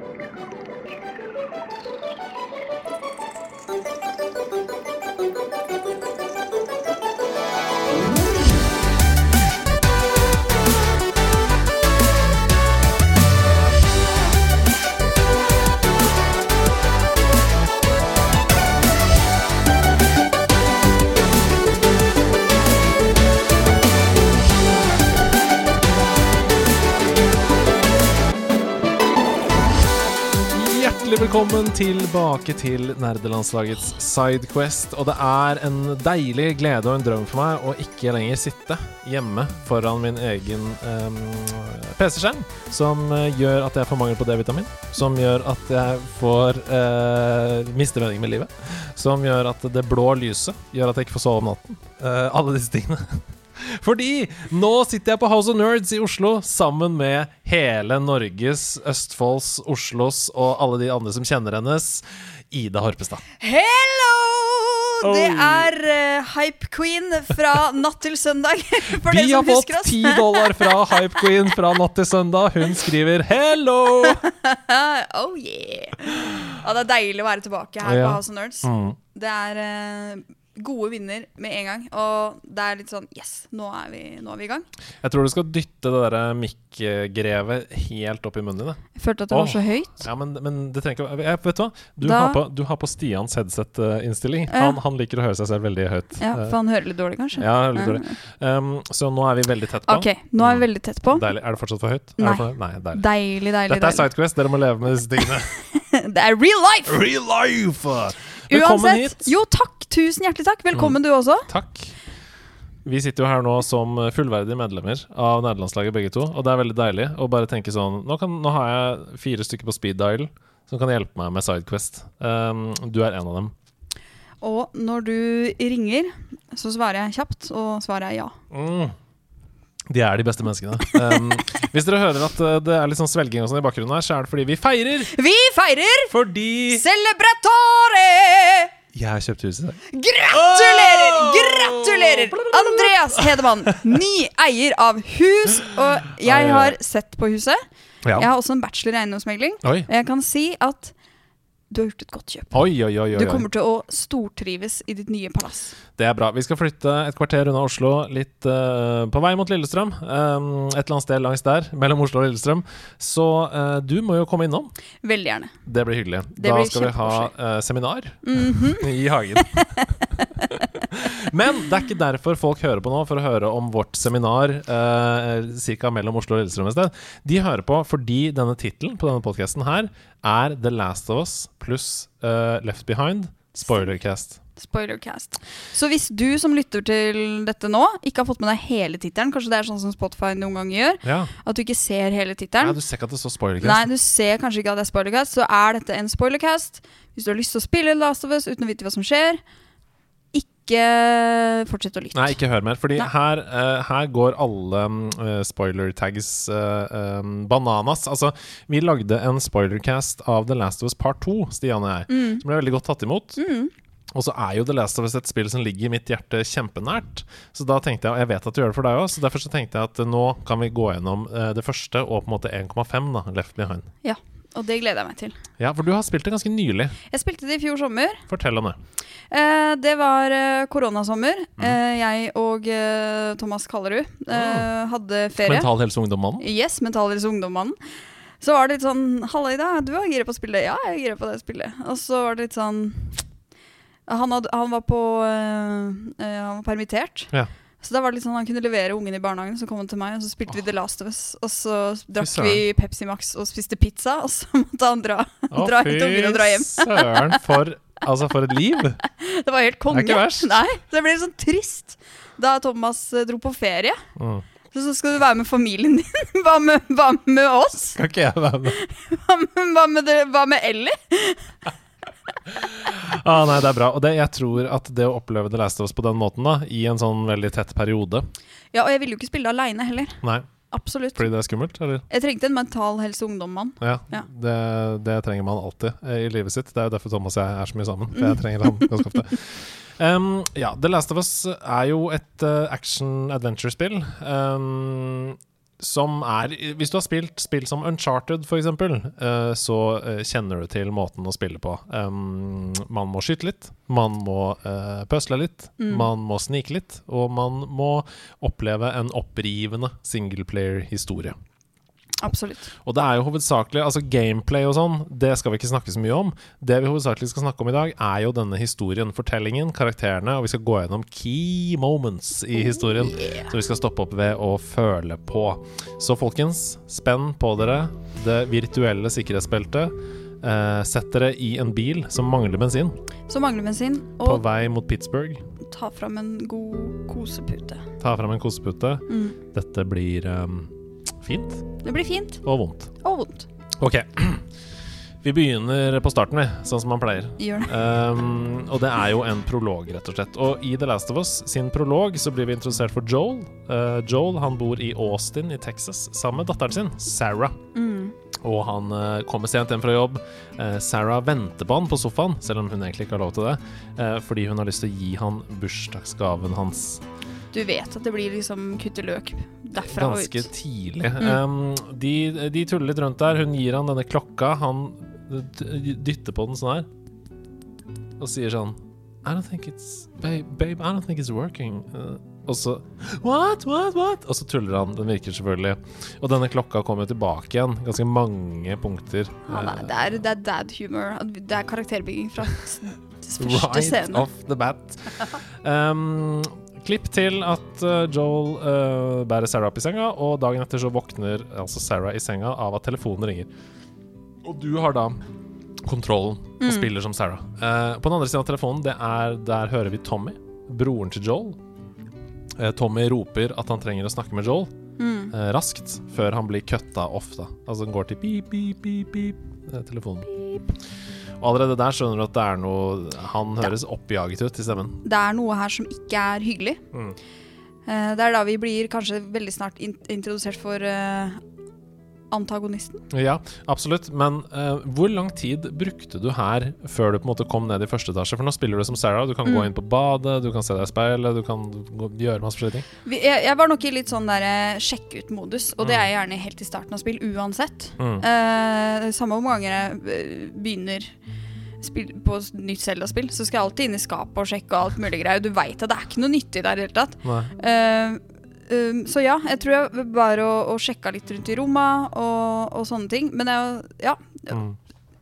Thank you. Velkommen tilbake til nerdelandslagets Sidequest. Og det er en deilig glede og en drøm for meg å ikke lenger sitte hjemme foran min egen um, PC-skjerm, som eh, gjør at jeg får mangel på D-vitamin, som gjør at jeg får uh, miste meningen med livet, som gjør at det blå lyset gjør at jeg ikke får sove om natten. Uh, alle disse tingene. Fordi nå sitter jeg på House of Nerds i Oslo sammen med hele Norges, Østfolds, Oslos og alle de andre som kjenner hennes, Ida Horpestad. Hello! Det er uh, Hype Queen fra natt til søndag. For Vi har fått ti dollar fra Hype Queen fra natt til søndag. Hun skriver 'hello'. oh yeah. Ja, det er deilig å være tilbake her Ja. på House of Nerds. Mm. Det er eh, gode vinner med en gang. Og det er litt sånn Yes, nå er vi, nå er vi i gang. Jeg tror du skal dytte det der mic-grevet helt opp i munnen din. jeg. Følte at det var så høyt. Ja, men, men det trenger ikke jeg, Vet du hva? Du, Da- har, på, du har på Stians headset-innstilling. Ja. Han, han liker å høre seg selv veldig høyt. Ja, Eh, For han hører litt dårlig, kanskje. ja, litt dårlig. Um, så nå er vi veldig tett på. Ok, nå er vi veldig tett på. Deilig. Er det fortsatt for høyt? Nei. for, nei deilig. Deilig, deilig. Dette er deilig. Sidequest, dere må leve med disse tingene. det er real life! Real life! Velkommen Uansett. hit. Mm. Jo, takk. Tusen hjertelig takk. Velkommen, du også. Takk. Vi sitter jo her nå som fullverdige medlemmer av nederlandslaget begge to, og det er veldig deilig å bare tenke sånn Nå, kan, nå har jeg fire stykker på speed dial som kan hjelpe meg med Sidequest. Um, du er en av dem. Og når du ringer, så svarer jeg kjapt, og svaret er ja. Mm. De er de beste menneskene. Um, hvis dere hører at uh, det er litt sånn svelging og sånn i bakgrunnen her, så er det fordi vi feirer! Vi feirer Fordi Celebratore! jeg har kjøpt hus i dag. Gratulerer! Oh! Gratulerer! Andreas Hedemann, ny eier av hus. Og jeg har sett på huset. Ja. Jeg har også en bachelor i eiendomsmegling. Jeg kan si at du har gjort et godt kjøp. Oi, oi, oi, oi, Du kommer til å stortrives i ditt nye palass. Det er bra. Vi skal flytte et kvarter unna Oslo, litt uh, på vei mot Lillestrøm. Um, et eller annet sted langs der, mellom Oslo og Lillestrøm. Så uh, du må jo komme innom. Veldig gjerne. Det blir hyggelig. Det da blir skal vi ha uh, seminar seminar -hmm. i hagen. Men det er ikke derfor folk hører på nå, for å høre om vårt seminar eh, ca. mellom Oslo og Lillestrøm et sted. De hører på fordi denne tittelen på denne podkasten her er The Last of Us pluss eh, Left Behind. Spoilercast. Spoilercast. Så hvis du som lytter til dette nå, ikke har fått med deg hele tittelen, kanskje det er sånn som Spotify noen ganger gjør, Ja. at du ikke ser hele tittelen, du ser ikke at det står Spoilercast? Nei, du ser kanskje ikke at det er spoilercast, så er dette en spoilercast. Hvis du har lyst til å spille Last of Us uten å vite hva som skjer, ikke fortsett å lytte. Nei, ikke hør mer. Fordi her, uh, her går alle mm, spoiler tags uh, um, bananas. Altså, vi lagde en spoilercast av The Last of Us Part 2, Stian og jeg, Mm. som ble veldig godt tatt imot. Mm. Og så er jo The Last of Us et spill som ligger i mitt hjerte kjempenært. Så da tenkte jeg, og jeg vet at du gjør det for deg òg, så derfor så tenkte jeg at nå kan vi gå gjennom det første og på en måte 1,5, da, Left Behind. Ja, og det gleder jeg meg til. Ja, for du har spilt det ganske nylig. Jeg spilte det i fjor sommer. Fortell om det. Eh, det var eh, koronasommer. Mm. Eh, jeg og eh, Thomas Kallerud eh, Ah. hadde ferie. Mental Helse Ungdom-mannen. Yes, Mental Helse Ungdommannen. Så var det litt sånn Halla, Ida, du er gira på å spille? Ja, jeg er gira på det spillet. Og så var det litt sånn Han, had, han var på øh, Han var permittert. Ja. Så da var det litt sånn han kunne levere ungen i barnehagen, så kom han til meg, og så spilte vi The Last of Us. Og så drakk søren. vi Pepsi Max og spiste pizza, og så måtte han dra, oh, dra hente ungen og dra hjem. søren, for, altså, for et liv! Det var helt konge. ikke verst. Nei, det ble litt sånn trist da Thomas øh, dro på ferie. Mm. Så, så skal du være med familien din. Hva med, hva med oss? Skal ikke jeg være med? Hva med, hva med, det, hva med Ellie? Ah, nei, det er bra. Og det, jeg tror at det å oppleve The Last of Us på den måten, da, i en sånn veldig tett periode Ja, og jeg ville jo ikke spille det aleine heller. Nei, Absolutt. fordi det er skummelt, eller? Jeg trengte en mental helse ungdom-mann. Ja, Ja. Det, det trenger man alltid eh, i livet sitt. Det er jo derfor Thomas og jeg er så mye sammen. For jeg trenger han ganske ofte. Um, ja, The Last of Us er jo et uh, action-adventure-spill. Um, som er Hvis du har spilt spill som Uncharted, f.eks., uh, så eh, kjenner du til måten å spille på. Um, man må skyte litt, man må uh, pøsle litt, Mm. man må snike litt, og man må oppleve en opprivende singleplayer-historie. Absolutt. Og det er jo hovedsakelig Altså gameplay og sånn, det skal vi ikke snakke så mye om. Det vi hovedsakelig skal snakke om i dag, er jo denne historien, fortellingen, karakterene, og vi skal gå gjennom key moments i historien. Yeah. Så vi skal stoppe opp ved å føle på. Så folkens, spenn på dere det virtuelle sikkerhetsbeltet. Eh, sett dere i en bil som mangler bensin, Som mangler bensin, på vei mot Pittsburgh. ta fram en god kosepute. Ta fram en kosepute. Mm. Dette blir eh, fint Det blir fint og vondt. og vondt. Ok. Vi begynner på starten, vi, sånn som man pleier. Gjør det. Um, og det er jo en prolog, rett og slett. Og i The Last of Us sin prolog så blir vi introdusert for Joel. Uh, Joel han bor i Austin i Texas sammen med datteren sin, Sarah. Mm. Og han uh, kommer sent hjem fra jobb. Uh, Sarah venter på han på sofaen, selv om hun egentlig ikke har lov til det, fordi hun har lyst til å gi han bursdagsgaven hans Du vet at det blir liksom kutte løk derfra og ut. ganske tidlig. Mm. Um, de, de tuller litt rundt der. Hun gir han denne klokka. Han dytter på den sånn her og sier sånn I don't think it's Babe, babe I don't think it's working. Uh, og så What? What? What? Og så tuller han. Den virker selvfølgelig. Og denne klokka kommer tilbake igjen. Ganske mange punkter. Ja, det, er, det, er, det er dad humor. Det er karakterbygging fra første right scene. off the bat. Um, klipp til at uh, Joel uh, bærer Sarah opp i senga, og dagen etter så våkner altså Sarah i senga av at telefonen ringer. Og du har da kontrollen og Mm. spiller som Sarah. Uh, på den andre siden av telefonen, det er der hører vi Tommy, broren til Joel. Uh, Tommy roper at han trenger å snakke med Joel Mm. uh, raskt, før han blir kutta ofte. Altså den går til pip, pip, pip, pip, uh, telefonen. Og allerede der skjønner du at det er noe Han høres oppjaget ut i stemmen. Det er noe her som ikke er hyggelig. Mm. Uh, det er da vi blir kanskje veldig snart in introdusert for uh, antagonisten. Ja, absolutt. Men uh, hvor lang tid brukte du her før du på en måte kom ned i første etasje? For nå spiller du som Sarah. Du kan gå Mm. inn på badet, du kan se deg i speilet, du kan gå, gjøre masse forskjellige ting. Vi, jeg, jeg var nok i litt sånn der sjekk ut-modus, og det Mm. er jeg gjerne helt i starten av spill, uansett. Mm. Uh, samme hvor mange ganger jeg begynner på nytt Zelda-spill, så skal jeg alltid inn i skapet og sjekke og alt mulig greier. Du veit at det er ikke noe nyttig der i det hele tatt. Eh, um, så ja, jeg tror jeg bare å, å sjekka litt rundt i rommet og, og sånne ting. Men jeg, ja, Mm.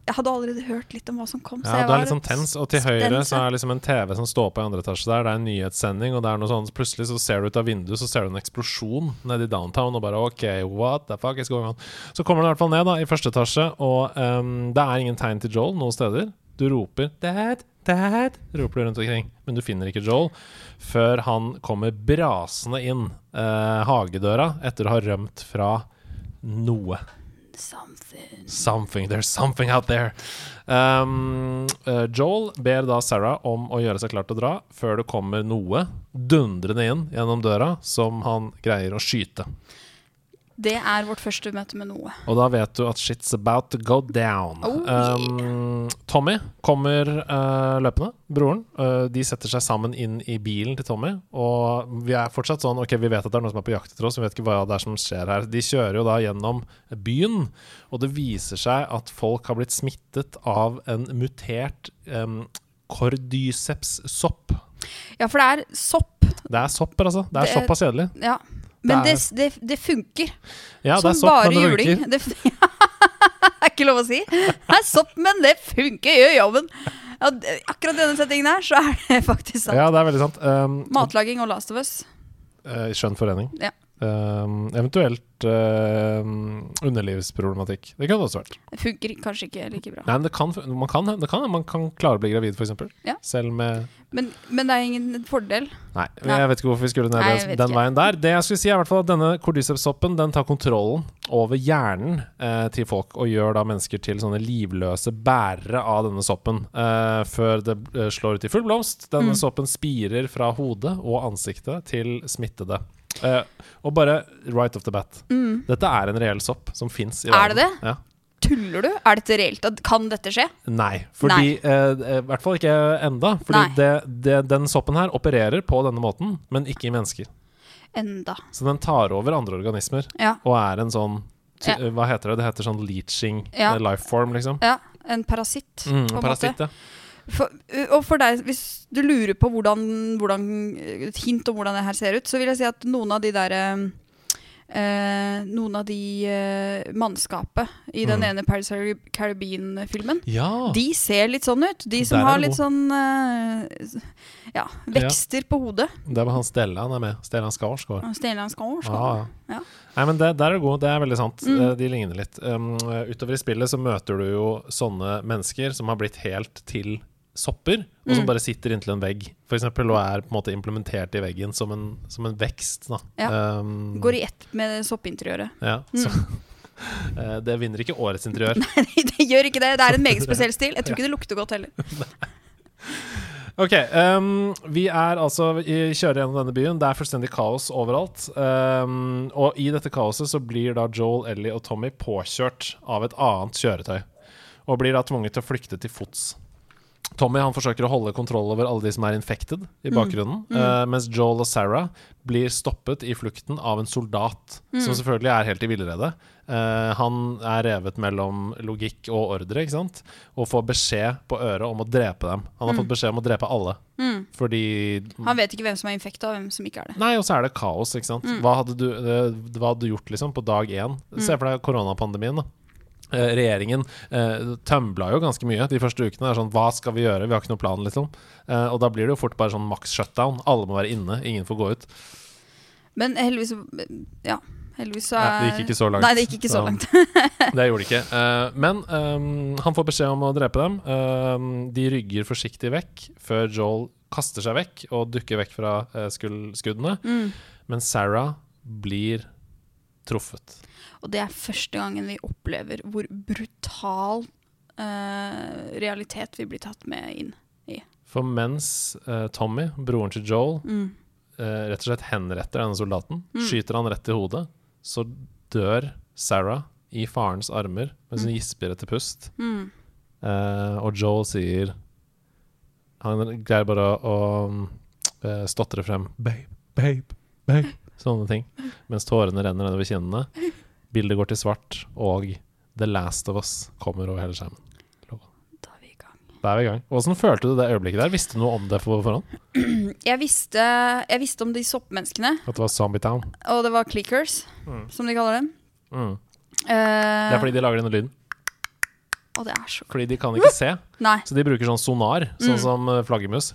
jeg hadde allerede hørt litt om hva som kom. så Ja, jeg du er var litt sånn tens, og til høyre så er det liksom en TV som står på i andre etasje der. Det er en nyhetssending, og det er noe sånn Plutselig så ser du ut av vinduet, så ser du en eksplosjon nede i downtown, og bare OK, what the fuck is going on? Så kommer du i hvert fall ned da, i første etasje, og um, det er ingen tegn til Joel noen steder. Du roper 'Dad, Dad', roper du rundt omkring, men du finner ikke Joel før han kommer brasende inn eh, hagedøra etter å ha rømt fra noe. Something. Something, there's something out there. Um, uh, Joel ber da Sarah om å gjøre seg klar til å dra før det kommer noe dundrende inn gjennom døra som han greier å skyte. Det er vårt første møte med noe. Og da vet du at shit's about to go down. Oh, yeah. um, Tommy kommer uh, løpende, broren. Uh, de setter seg sammen inn i bilen til Tommy. Og vi er fortsatt sånn Ok, vi vet at det er noen som er på jakt etter oss, vi vet ikke hva det er som skjer her. De kjører jo da gjennom byen, og det viser seg at folk har blitt smittet av en mutert um, cordyceps-sopp. Ja, for det er sopp. Det er sopper, altså. Det er Det- såpass kjedelig. Ja. Men Det det, det, funker. Ja, det er sopp, bare men det juling. Det, det er ikke lov å si. Det er sopp, men det funker, gjør jobben. Ja, akkurat denne settingen her, så er det faktisk sant. Ja, det er veldig sant. Um, Matlaging og Last of Us. Eh, skjønn forening. Ja. Um, eventuelt um, underlivsproblematikk. Det kan det også vært. Det funker kanskje ikke like bra. Nei, kan, man kan, det kan man kan klare å bli gravid, f.eks. Ja. Selv med Men, men det er ingen fordel. Nei, Nei. jeg vet ikke hvorfor vi skulle ned Nei, den, veien der. Det jeg skulle si, er at denne cordyceps-soppen den tar kontrollen over hjernen eh, til folk, og gjør da mennesker til sånne livløse bærere av denne soppen, eh, før det eh, slår ut i full blomst. Denne Mm. soppen spirer fra hodet og ansiktet til smittede. Eh, og bare right off the bat. Mm. Dette er en reell sopp som fins i verden. Er det det? Ja. Tuller du? Er dette reelt? Kan dette skje? Nei, fordi eh, I hvert fall ikke enda. Fordi det, det, den soppen her opererer på denne måten, men ikke i mennesker. Enda. Så den tar over andre organismer Ja. og er en sånn Ja. Hva heter det? Det heter sånn leaching Ja. eh, life form, liksom. ja en parasitt, Mm, på en måte. parasitt, ja. For, og for deg, hvis du lurer på hvordan, hvordan Et hint om hvordan det her ser ut, så vil jeg si at noen av de der eh, Noen av de eh, mannskapet i den Mm. ene Paris Caribbean-filmen, Ja! de ser litt sånn ut. De som har litt litt sånn eh, Ja, vekster på hodet. Det var han Stellan er med. Stellan Skarsgård. Stellan Skarsgård. Ah, Ja. Nei, men det, der er du god. Det er veldig sant. Mm. Eh, De ligner litt. Um, utover i spillet så møter du jo sånne mennesker som har blitt helt til sopper, og som Mm. bare sitter inntil en vegg, for eksempel, og er på en måte implementert i veggen som en, som en vekst. Da. Ja. Um, Går i ett med soppinteriøret. ja, Mm. så, uh, det vinner ikke årets interiør. det gjør ikke det. Det er en meget spesiell stil. Jeg tror ikke det lukter godt heller. Ok, um, vi er altså i, kjører gjennom denne byen. Det er fullstendig kaos overalt. Um, og i dette kaoset så blir da Joel, Ellie og Tommy påkjørt av et annet kjøretøy. Og blir da tvunget til å flykte til fots. Tommy han forsøker å holde kontroll over alle de som er infected i Mm. bakgrunnen, Mm. eh, mens Joel og Sarah blir stoppet i flukten av en soldat, Mm. som selvfølgelig er helt i villrede. Uh, han er revet mellom logikk og ordre, ikke sant? og får beskjed på øret om å drepe dem. Han har Mm. fått beskjed om å drepe alle, Mm. fordi Han vet ikke hvem som er infekta, og hvem som ikke er det. Nei, og så er det kaos, ikke sant. Mm. Hva, hadde du, uh, hva hadde du gjort liksom på dag én? Se for deg koronapandemien, da. Eh, regjeringen eh, tømbla jo ganske mye de første ukene. Det er sånn, Hva skal vi gjøre? Vi har ikke noen plan, liksom. Eh, og da blir det jo fort bare sånn maks shutdown. Alle må være inne, ingen får gå ut. Men heldigvis Ja. Heldigvis så Ja, er det gikk ikke så langt. Nei, det gikk ikke så Så- langt. Det gjorde det ikke. Eh, men ehm, han får beskjed om å drepe dem. Ehm, de rygger forsiktig vekk før Joel kaster seg vekk og dukker vekk fra eh, skuddene. Mm. Men Sarah blir truffet. Og det er første gangen vi opplever hvor brutal eh, realitet vi blir tatt med inn. i. For mens eh, Tommy, broren til Joel, Mm. eh, rett og slett henretter denne soldaten, Mm. skyter han rett i hodet, så dør Sarah i farens armer mens hun gisper etter pust. Mm. Eh, og Joel sier Han greier bare å, å eh, stotre frem Babe, babe, babe. Sånne ting. Mens tårene renner nedover kinnene. Bildet går til svart, og The Last of Us kommer over hele skjermen. Da er vi i gang. Da er vi i gang. Åssen følte du det øyeblikket der? Visste du noe om det på forhånd? Jeg visste, jeg visste om de soppmenneskene, At det var Zombie Town? og det var clickers, Mm. som de kaller dem. Mm. Uh, Det er fordi de lager denne lyden. Og det er så Fordi de kan ikke se, Nei. så de bruker sånn sonar, sånn Mm. som eh, flaggermus.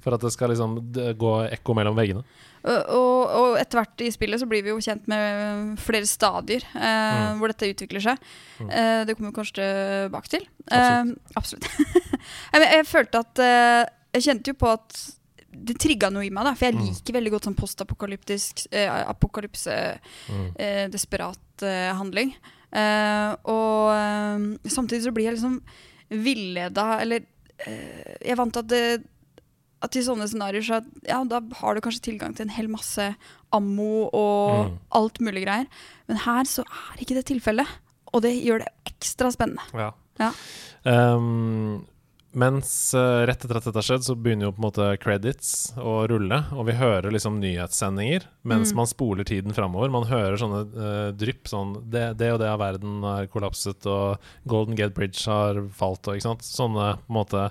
For at det skal liksom gå ekko mellom veggene. Og, og, etter hvert i spillet så blir vi jo kjent med flere stadier eh, Mm. hvor dette utvikler seg. Mm. Eh, det kommer vi kanskje tilbake til. Absolutt. Eh, absolutt. jeg, jeg følte at eh, Jeg kjente jo på at det trigga noe i meg, da, for jeg Mm. liker veldig godt sånn postapokalyptisk eh, apokalypse, Mm. eh, desperat handling. Eh, og samtidig så blir jeg liksom villeda, eller Jeg vant til at det at i sånne scenarioer så ja, da har du kanskje tilgang til en hel masse ammo og Mm. alt mulig greier. Men her så er ikke det tilfellet, og det gjør det ekstra spennende. Ja. Ja. Um, mens uh, rett etter at dette har skjedd, så begynner jo på en måte credits å rulle, og vi hører liksom nyhetssendinger mens Mm. man spoler tiden framover. Man hører sånne uh, drypp sånn det, det og det av verden har kollapset, og Golden Gate Bridge har falt, og ikke sant. Sånne på en måte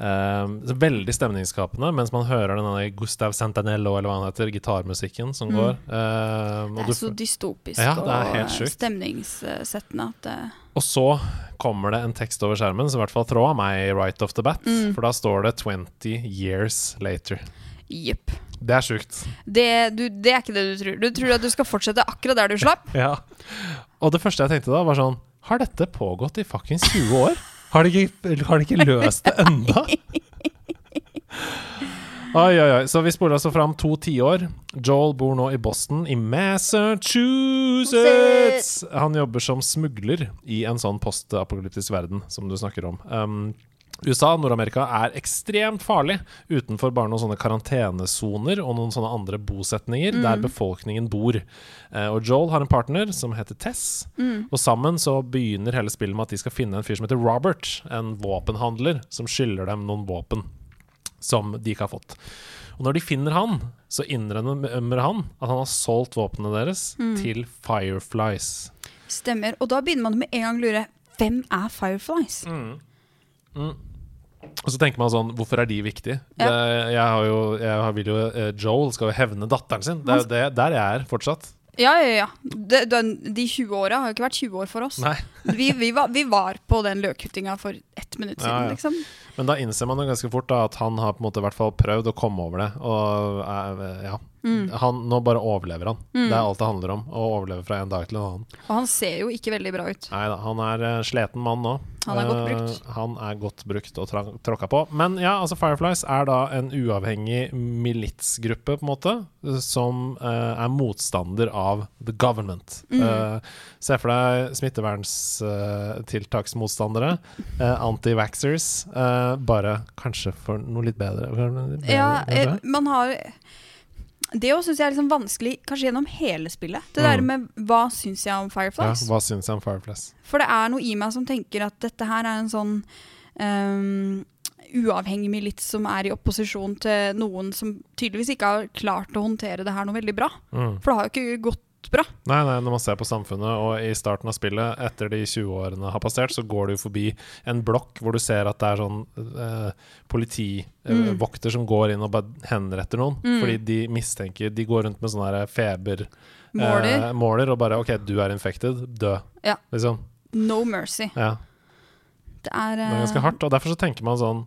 ehm, så Veldig stemningsskapende, mens man hører denne Gustav Santanello, eller hva han heter, gitarmusikken som Mm. går. Um, Det du er så dystopisk Ja, det er og stemningssettende at det Og så kommer det en tekst over skjermen som i hvert fall tråd meg right off the bat. Mm. For da står det 20 years later. Jepp. Det er sjukt. Det, du, det er ikke det du tror. Du tror at du skal fortsette akkurat der du slapp. Ja. Og det første jeg tenkte da, var sånn Har dette pågått i fuckings 20 år? Har de ikke, har de ikke løst det enda? Oi, oi, oi. Så vi spoler altså fram to tiår. Joel bor nå i Boston, i Massachusetts. Han jobber som smugler i en sånn postapokalyptisk verden som du snakker om. Um, USA Nord-Amerika er ekstremt farlig utenfor bare noen sånne karantenesoner og noen sånne andre bosetninger Mm. der befolkningen bor. Eh, og Joel har en partner som heter Tess, Mm. og sammen så begynner hele spillet med at de skal finne en fyr som heter Robert, en våpenhandler som skylder dem noen våpen. som de ikke har fått. Og når de finner han, så innrømmer han at han har solgt våpnene deres Mm. til Fireflies. Stemmer. Og da begynner man med en gang å lure hvem er Fireflies? Og så tenker man sånn, hvorfor er de viktige? Ja. Det, jeg, har jo, jeg har- vil jo, eh, Joel skal jo hevne datteren sin. Det er jo det, der jeg er fortsatt. Ja, ja, ja. De, de 20 åra har jo ikke vært 20 år for oss. Vi, vi, var, vi var på den løkkuttinga for ett minutt siden, Ja, ja. liksom. Men da innser man jo ganske fort da, at han har på en måte i hvert fall prøvd å komme over det. Og ja, Mm. han, nå bare overlever han. Det er alt det handler om. Å overleve fra en dag til en annen. Og han ser jo ikke veldig bra ut. Nei da, han er uh, sliten mann nå. Han er godt Eh, brukt. han er godt brukt og tråkka på. Men ja, altså Fireflies er da en uavhengig militsgruppe, på en måte, som uh, er motstander av the government. Mm. Eh, se for deg smittevernstiltaksmotstandere, uh, anti-vaxxers, eh, bare kanskje for noe litt bedre. bedre Ja, bedre. eh, man har Det òg syns jeg er liksom vanskelig, kanskje gjennom hele spillet. Det Mm. der med hva syns jeg om ja, Fireflies? hva syns jeg om Fireflies? For det er noe i meg som tenker at dette her er en sånn um, uavhengig militt som er i opposisjon til noen som tydeligvis ikke har klart å håndtere det her noe veldig bra. Mm. For det har jo ikke gått bra. Nei, nei, når man ser på samfunnet, og i starten av spillet, etter de 20-årene har passert, så går du forbi en blokk hvor du ser at det er sånn eh, politivokter som går inn og bare henretter noen. Mm. Fordi de mistenker De går rundt med sånn her feber Måler. eh, måler og bare OK, du er infected, dø. Ja. Liksom. No mercy. Ja. Det er, Det er ganske eh, hardt. Og derfor så tenker man sånn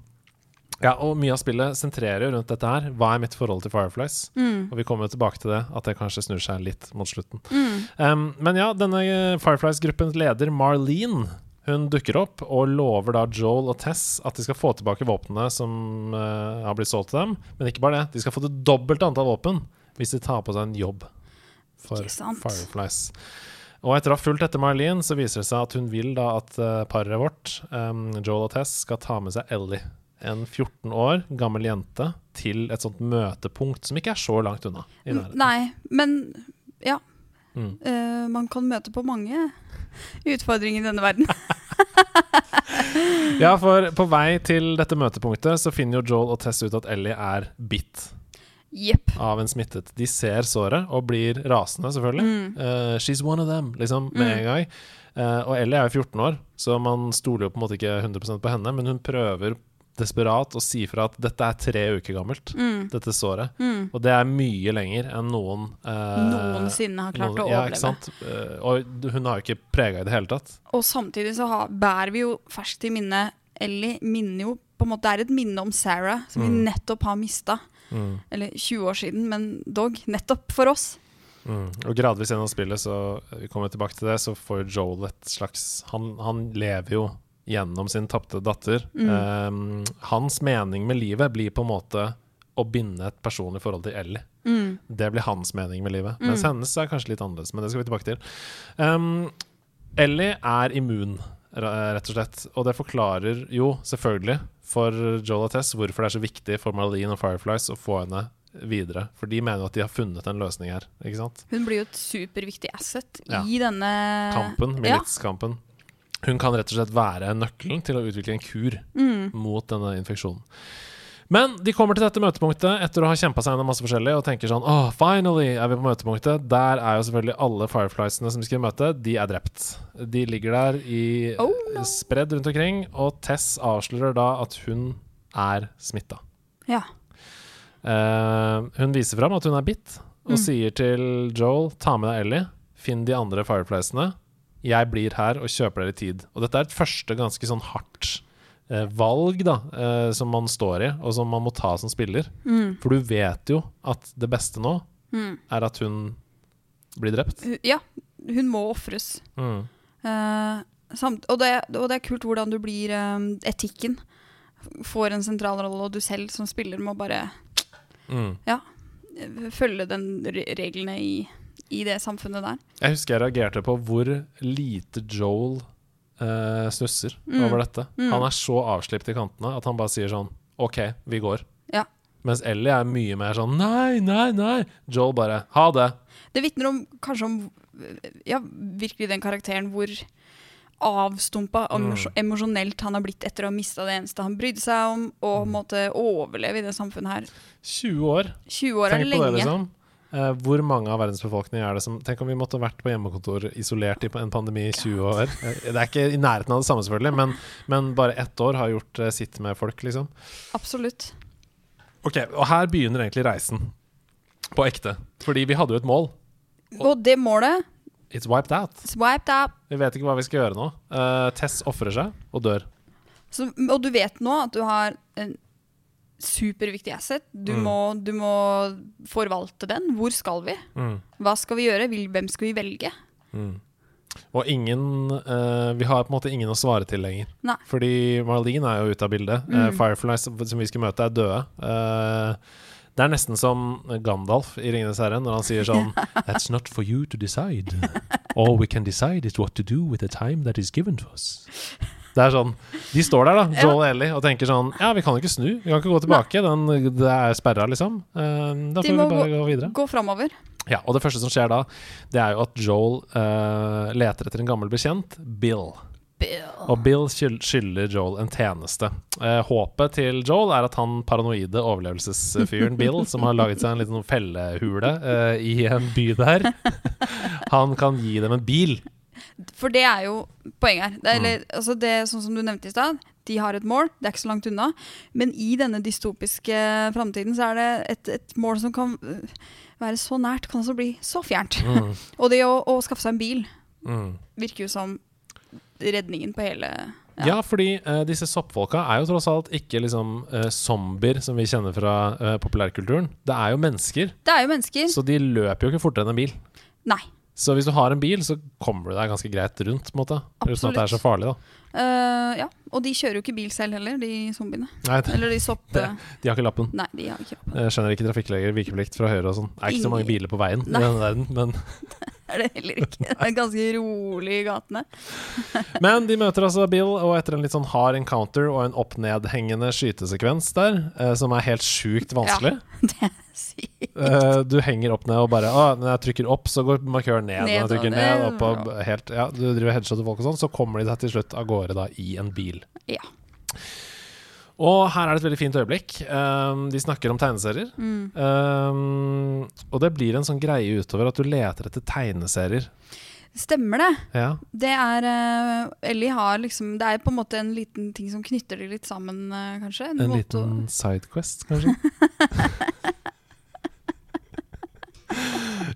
Ja, og mye av spillet sentrerer rundt dette her. Hva er mitt forhold til Fireflies? Mm, Og vi kommer tilbake til det, at det kanskje snur seg litt mot slutten. mm, Um, men ja, denne eh, Fireflies-gruppens leder, Marlene, hun dukker opp og lover da Joel og Tess at de skal få tilbake våpnene som uh, har blitt solgt til dem. Men ikke bare det, de skal få det dobbelte antall våpen hvis de tar på seg en jobb for Fireflies. Og etter å ha fulgt etter Marlene, så viser det seg at hun vil da at uh, paret vårt, um, Joel og Tess, skal ta med seg Ellie, en 14 år gammel jente, til et sånt møtepunkt som ikke er så langt unna. i. Nei, men ja. Mm. Uh, man kan møte på mange utfordringer i denne verden. Ja, for på vei til dette møtepunktet så finner jo Joel og Tess ut at Ellie er bitt Yep. av en smittet. De ser såret og blir rasende, selvfølgelig. Mm. Uh, she's one of them, liksom, med Mm. en gang. Uh, og Ellie er jo 14 år, så man stoler jo på en måte ikke 100% på henne, men hun prøver desperat og si fra at dette er tre uker gammelt, Mm. dette såret. Mm. Og det er mye lenger enn noen eh, Noensinne har klart noen- å ja, overleve. ikke sant? Eh, og hun har jo ikke prega i det hele tatt. Og samtidig så har, bærer vi jo ferskt i minne Ellie minner jo på en måte Det er et minne om Sarah, som Mm. vi nettopp har mista. Mm. Eller 20 år siden, men dog nettopp for oss. Mm. Og gradvis gjennom spillet, så vi kommer tilbake til det, så får jo Joel et slags Han, han lever jo gjennom sin tapte datter. Mm. Um, hans mening med livet blir på en måte å binde et personlig forhold til Ellie. Mm. Det blir hans mening med livet. Mm. Mens hennes er kanskje litt annerledes, men det skal vi tilbake til. Um, Ellie er immun, rett og slett. Og det forklarer jo selvfølgelig for Joel og Tess hvorfor det er så viktig for Marlene og Fireflies å få henne videre. For de mener jo at de har funnet en løsning her. Ikke sant? Hun blir jo et superviktig asset Ja. i denne Kampen, Ja. Hun kan rett og slett være nøkkelen til å utvikle en kur Mm. mot denne infeksjonen. Men de kommer til dette møtepunktet etter å ha kjempa seg gjennom masse forskjellig og tenker sånn Åh, finally er vi på møtepunktet. Der er jo selvfølgelig alle Firefliesene som vi skal møte, de er drept. De ligger der i Oh, no. spredd rundt omkring, og Tess avslører da at hun er smitta. Ja. Uh, hun viser fram at hun er bitt, og Mm. sier til Joel ta med deg Ellie, finn de andre Firefliesene. Jeg blir her og kjøper dere tid. Og dette er et første ganske sånn hardt eh, valg da, eh, som man står i, og som man må ta som spiller. Mm. For du vet jo at det beste nå Mm. er at hun blir drept. Ja, hun må ofres. Mm. Eh, og, det, og det er kult hvordan du blir eh, Etikken får en sentral rolle, og du selv som spiller må bare Mm. eh, følge den re reglene i, i det samfunnet der. Jeg husker jeg reagerte på hvor lite Joel eh, snusser Mm. over dette. Mm. Han er så avslipt i kantene at han bare sier sånn OK, vi går. Ja. Mens Ellie er mye mer sånn Nei, nei, nei. Joel bare Ha det. Det vitner om kanskje om ja, virkelig den karakteren hvor avstumpa Mm. emosjonelt han har blitt etter å ha mista det eneste han brydde seg om, og Mm. måtte overleve i det samfunnet her. 20 år. 20 år er Tenk på det, liksom. Eh, hvor mange av verdens befolkning er det som Tenk om vi måtte vært på hjemmekontor isolert i en pandemi i 20 år. Eh, Det er ikke i nærheten av det samme, selvfølgelig, men, men bare ett år har gjort eh, sitt med folk, liksom. Absolutt. Ok, Og her begynner egentlig reisen. På ekte. Fordi vi hadde jo et mål. Og det målet It's wiped out. It's wiped out. Vi vet ikke hva vi skal gjøre nå. Uh, Tess ofrer seg og dør. Så, og du vet nå at du har en superviktig asset. Du, Mm. må, du må forvalte den. Hvor skal vi? Mm. Hva skal vi gjøre? Hvem skal vi velge? Mm. Og ingen uh, Vi har på en måte ingen å svare til lenger. Nei. Fordi Marlene er jo ute av bildet. Mm. Uh, Fireflies som vi skulle møte, er døde. Uh, det er nesten som Gandalf i 'Ringenes herre' når han sier sånn That's not for you to decide. All we can decide is what to do with the time that is given to us. Det er sånn De står der, da, Joel og Ellie, og tenker sånn Ja, vi kan ikke snu. Vi kan ikke gå tilbake. Den, det er sperra, liksom. Eh, da får vi bare gå videre. Gå framover. Ja, og det første som skjer da, det er jo at Joel uh, leter etter en gammel bekjent, Bill. Og Bill skylder Joel en tjeneste. Eh, håpet til Joel er at han paranoide overlevelsesfyren Bill, som har laget seg en liten fellehule eh, i en by der, han kan gi dem en bil. For det er jo poenget her. Det Mm. eller, altså det, sånn som du nevnte i stad, de har et mål, det er ikke så langt unna. Men i denne dystopiske framtiden så er det et, et mål som kan øh, være så nært, kan også bli så fjernt. Mm, Og det å, å skaffe seg en bil mm. virker jo som redningen på hele Ja, fordi uh, disse soppfolka er jo tross alt ikke liksom uh, zombier som vi kjenner fra uh, populærkulturen. Det er jo mennesker, Det er jo mennesker. så de løper jo ikke fortere enn en bil. Nei. Så hvis du har en bil, så kommer du deg ganske greit rundt, på en måte. Uten at det er så farlig, da. Uh, ja. Og de kjører jo ikke bil selv heller, de zombiene. Nei, de, Eller de sopp... Det- de har ikke lappen. Nei, de har ikke lappen. Jeg skjønner ikke trafikkleger, vikeplikt fra høyre og sånn. Det er ikke så mange biler på veien Nei. i denne verden, men, Det er det heller ikke. Det er ganske rolig i gatene. men de møter altså Bill, og etter en litt sånn hard encounter og en opp-ned-hengende skytesekvens der, eh, som er helt sjukt vanskelig ja, Det sykt. eh, Du henger opp ned og bare Å, når jeg trykker opp, så går markøren ned. Ned når jeg trykker ned, opp og helt Ja, du driver headshotter folk og sånn, så kommer de seg til slutt av gårde da i en bil. Ja. Og her er det et veldig fint øyeblikk. Um, de snakker om tegneserier. Mm. Um, og det blir en sånn greie utover at du leter etter tegneserier. Stemmer det. Ja. Det er eh, Ellie har liksom Det er på en måte en liten ting som knytter de litt sammen, eh, kanskje. En en liten sidequest, kanskje?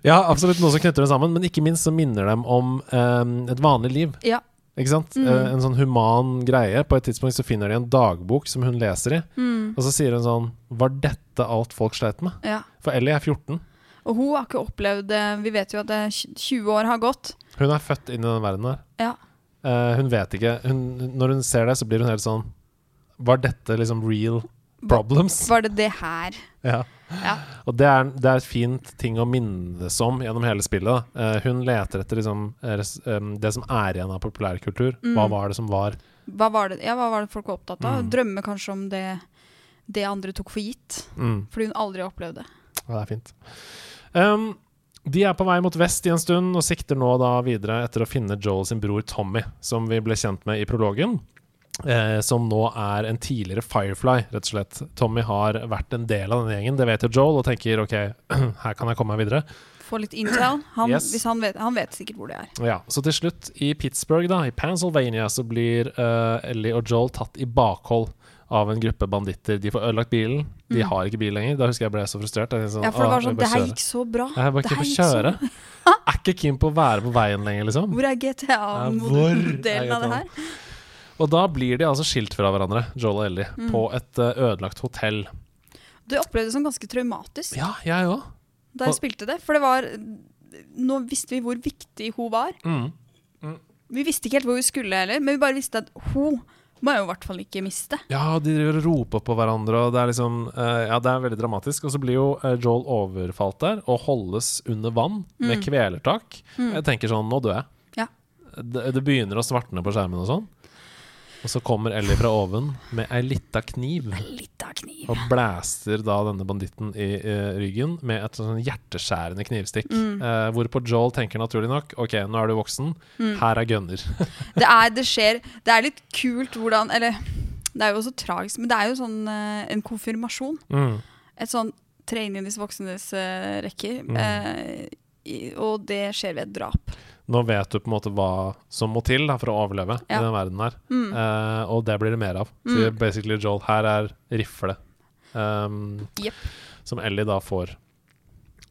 ja, absolutt noe som knytter dem sammen, men ikke minst så minner dem om um, et vanlig liv. Ja. Ikke sant? Mm. Uh, en sånn human greie. På et tidspunkt så finner de en dagbok som hun leser i, Mm, og så sier hun sånn Var dette alt folk sleit med? ja. For Ellie er 14. Og hun har ikke opplevd Vi vet jo at det er tj- 20 år har gått. Hun er født inn i den verden der. Ja. Uh, hun vet ikke hun, Når hun ser det, så blir hun helt sånn Var dette liksom real problems? Var det det her? Ja. Ja. Og det er, det er et fint ting å minnes om gjennom hele spillet. Eh, hun leter etter liksom, eh, em, det som er igjen av populærkultur. Mm. Hva var det som var? Hva var det, ja, hva var det folk var opptatt av? Mm. Drømme kanskje om det, det andre tok for gitt. Mm, Fordi hun aldri opplevde det. ja, det er fint. Um, de er på vei mot vest i en stund og sikter nå da videre etter å finne Joel sin bror Tommy, som vi ble kjent med i prologen. Eh, som nå er en tidligere Firefly, rett og slett. Tommy har vært en del av denne gjengen, det vet jo Joel, og tenker OK, her kan jeg komme meg videre. Få litt intel. Han, Yes. han, vet, han vet sikkert hvor det er. Ja, Så til slutt, i Pittsburgh, da, i Pennsylvania, så blir eh, Ellie og Joel tatt i bakhold av en gruppe banditter. De får ødelagt bilen. De Mm. har ikke bil lenger. Da husker jeg ble så frustrert. Sånn, Ja, for det var sånn Det her gikk så bra. Jeg bare ikke keen kjøre. så. Er ikke keen på å være på veien lenger, liksom. Hvor er hvor GTA-delen av det her? Og da blir de altså skilt fra hverandre, Joel og Ellie, Mm. på et eh, ødelagt hotell. Du opplevde det som ganske traumatisk Ja, jeg òg. da jeg Og- spilte det. For det var Nå visste vi hvor viktig hun var. Mm. Vi visste ikke helt hvor vi skulle heller, men vi bare visste at hun må jeg jo i hvert fall ikke miste. Ja, de driver og roper på hverandre, og det er liksom eh, Ja, det er veldig dramatisk. Og så blir jo eh, Joel overfalt der og holdes under vann med Mm. kvelertak. Mm. Jeg tenker sånn, nå dør jeg. Ja. Det, det begynner å svartne på skjermen og sånn. Og så kommer Ellie fra oven med ei lita kniv. Kniv. og blæster da denne banditten i eh, ryggen med et sånn hjerteskjærende knivstikk. Mm. Eh, hvorpå Joel tenker naturlig nok OK, nå er du voksen, Mm. her er gunner. Det er, det skjer Det er litt kult hvordan Eller det er jo også tragisk, men det er jo sånn uh, en konfirmasjon. mm. Et sånn tre inn i disse voksnes rekker. Mm. og det skjer ved et drap. Nå vet du på en måte hva som må til da, for å overleve i den verden her. Mm. Uh, og det blir det mer av. Så Mm. basically Joel, her er rifle. Um, yep. som Ellie da får.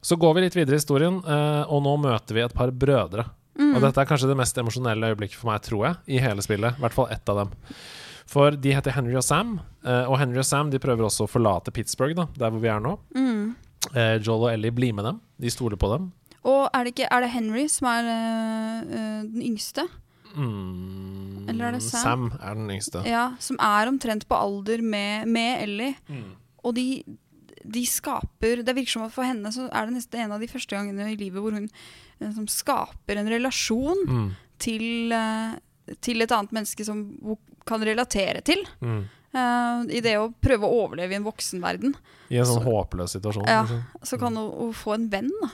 Så går vi litt videre i historien, uh, og nå møter vi et par brødre. Mm. Og dette er kanskje det mest emosjonelle øyeblikket for meg, tror jeg, i hele spillet. I hvert fall ett av dem. For de heter Henry og Sam, uh, og Henry og Sam de prøver også å forlate Pittsburgh, da, der hvor vi er nå. Mm. Joel og Ellie blir med dem. De stoler på dem. Og er det, ikke, er det Henry som er eh, den yngste? Mm, Eller er det Sam? Sam er den yngste. Ja, Som er omtrent på alder med, med Ellie. Mm. Og de, de skaper Det virker som at for henne så er det nesten en av de første gangene i livet hvor hun eh, som skaper en relasjon Mm. til, til et annet menneske som hun kan relatere til. Mm. eh, I det å prøve å overleve i en voksenverden. I en sånn Så- håpløs situasjon. Ja. liksom. Så kan hun, hun få en venn. Da.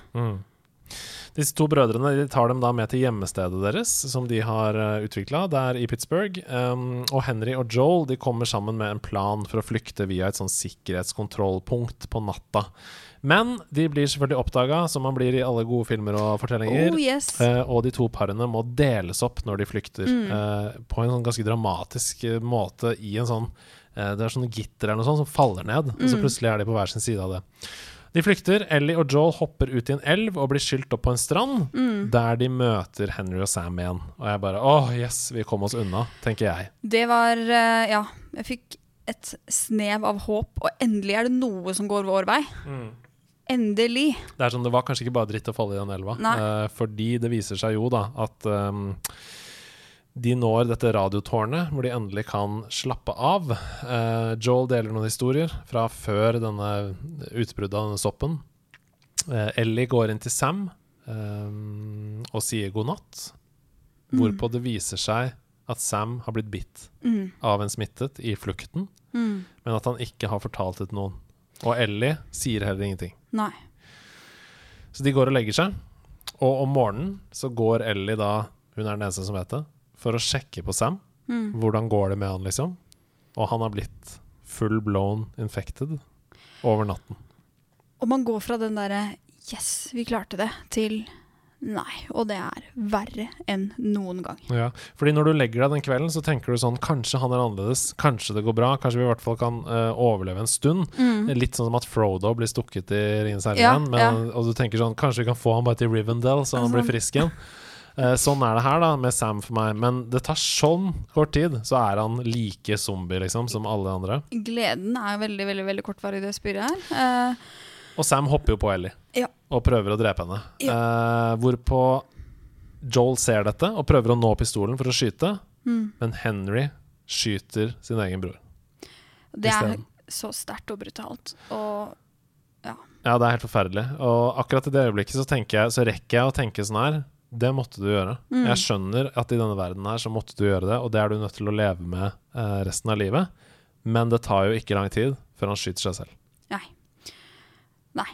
Mm. Disse to brødrene de tar dem da med til hjemmestedet deres, som de har uh, utvikla der i Pittsburgh. Um, og Henry og Joel de kommer sammen med en plan for å flykte via et sånn sikkerhetskontrollpunkt på natta. Men de blir selvfølgelig oppdaga, som man blir i alle gode filmer og fortellinger. Oh yes. uh, og de to parene må deles opp når de flykter, Mm. uh, på en sånn ganske dramatisk eh, måte i en sånn eh, Det er sånn gitter eller noe sånt som faller ned, og så Mm. plutselig er de på hver sin side av det. De flykter. Ellie og Joel hopper ut i en elv og blir skylt opp på en strand, Mm. der de møter Henry og Sam igjen. Og jeg bare åh, yes, vi kom oss unna, tenker jeg. Det var eh, Ja, jeg fikk et snev av håp, og endelig er det noe som går vår vei. Endelig. Det er sånn, det var kanskje ikke bare dritt å falle i den elva. Eh, fordi det viser seg jo da at ehm, de når dette radiotårnet hvor de endelig kan slappe av. Eh, Joel deler noen historier fra før denne utbruddet av denne soppen. Eh, Ellie går inn til Sam ehm, og sier god natt. Hvorpå det viser seg at Sam har blitt bitt Mm. av en smittet i flukten, Mm. men at han ikke har fortalt det til noen. Og Ellie sier heller ingenting. Nei. Så de går og legger seg. Og om morgenen så går Ellie da, hun er den eneste som vet det, for å sjekke på Sam. Mm. Hvordan går det med han, liksom? Og han har blitt full blown infected over natten. Og man går fra den derre 'yes, vi klarte det', til nei. Og det er verre enn noen gang. Ja, fordi når du legger deg den kvelden, så tenker du sånn Kanskje han er annerledes, kanskje det går bra, kanskje vi i hvert fall kan uh, overleve en stund. Er Litt sånn som at Frodo blir stukket i Ringenes herre Mm. Ja, igjen. Ja. Og du tenker sånn Kanskje vi kan få han bare til Rivendell, så han Altså. blir frisk igjen. Eh, sånn er det her da med Sam for meg. Men det tar sånn kort tid, så er han like zombie liksom som alle andre. Gleden er veldig veldig, veldig kortvarig i det spyret her. Uh, Og Sam hopper jo på Ellie Ja. og prøver å drepe henne. Eh, hvorpå Joel ser dette og prøver å nå pistolen for å skyte, mm. men Henry skyter sin egen bror. Det er så sterkt og brutalt. Og Ja, ja, det er helt forferdelig. Og akkurat i det øyeblikket så, jeg, så rekker jeg å tenke sånn her Det måtte du gjøre. Mm. Jeg skjønner at i denne verden her så måtte du gjøre det, og det er du nødt til å leve med eh, resten av livet. Men det tar jo ikke lang tid før han skyter seg selv. nei. Nei.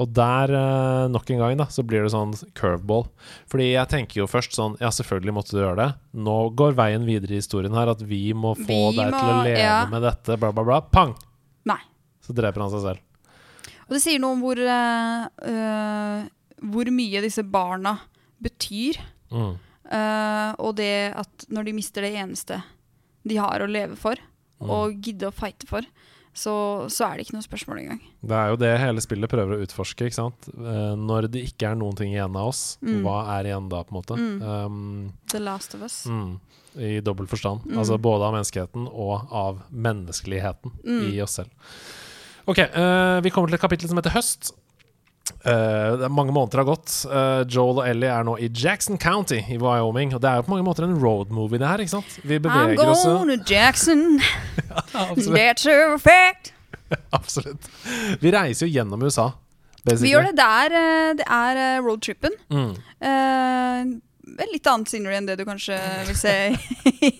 Og der, eh, nok en gang, da, så blir det sånn curveball. Fordi jeg tenker jo først sånn Ja, selvfølgelig måtte du gjøre det. Nå går veien videre i historien her at vi må få Vi deg til å leve ja. med dette, bla, bla, bla. Pang! Nei. Så dreper han seg selv. Og det sier noe om hvor, eh, hvor mye disse barna betyr. Mm. Uh, og det at når de mister det eneste de har å leve for, Mm. og gidde å fighte for, så, så er det ikke noe spørsmål engang. Det er jo det hele spillet prøver å utforske. ikke sant? Uh, når det ikke er noen ting igjen av oss, Mm. hva er igjen da, på en måte? Mm. Um, The Last of Us. mm, I dobbel forstand. Mm. Altså både av menneskeheten og av menneskeligheten i oss selv. Ok, uh, vi kommer til et kapittel som heter Høst. Er mange måneder har gått. Uh, Joel og Ellie er nå i Jackson County i Wyoming. Og det er jo på mange måter en road movie, det her. ikke sant? Vi beveger oss I'm going to Jackson, that's a fact. absolutt. Vi reiser jo gjennom USA. Vi gjør det der. Det er eh, roadtrippen. Mm. Eh, litt annet scenery enn det du kanskje vil se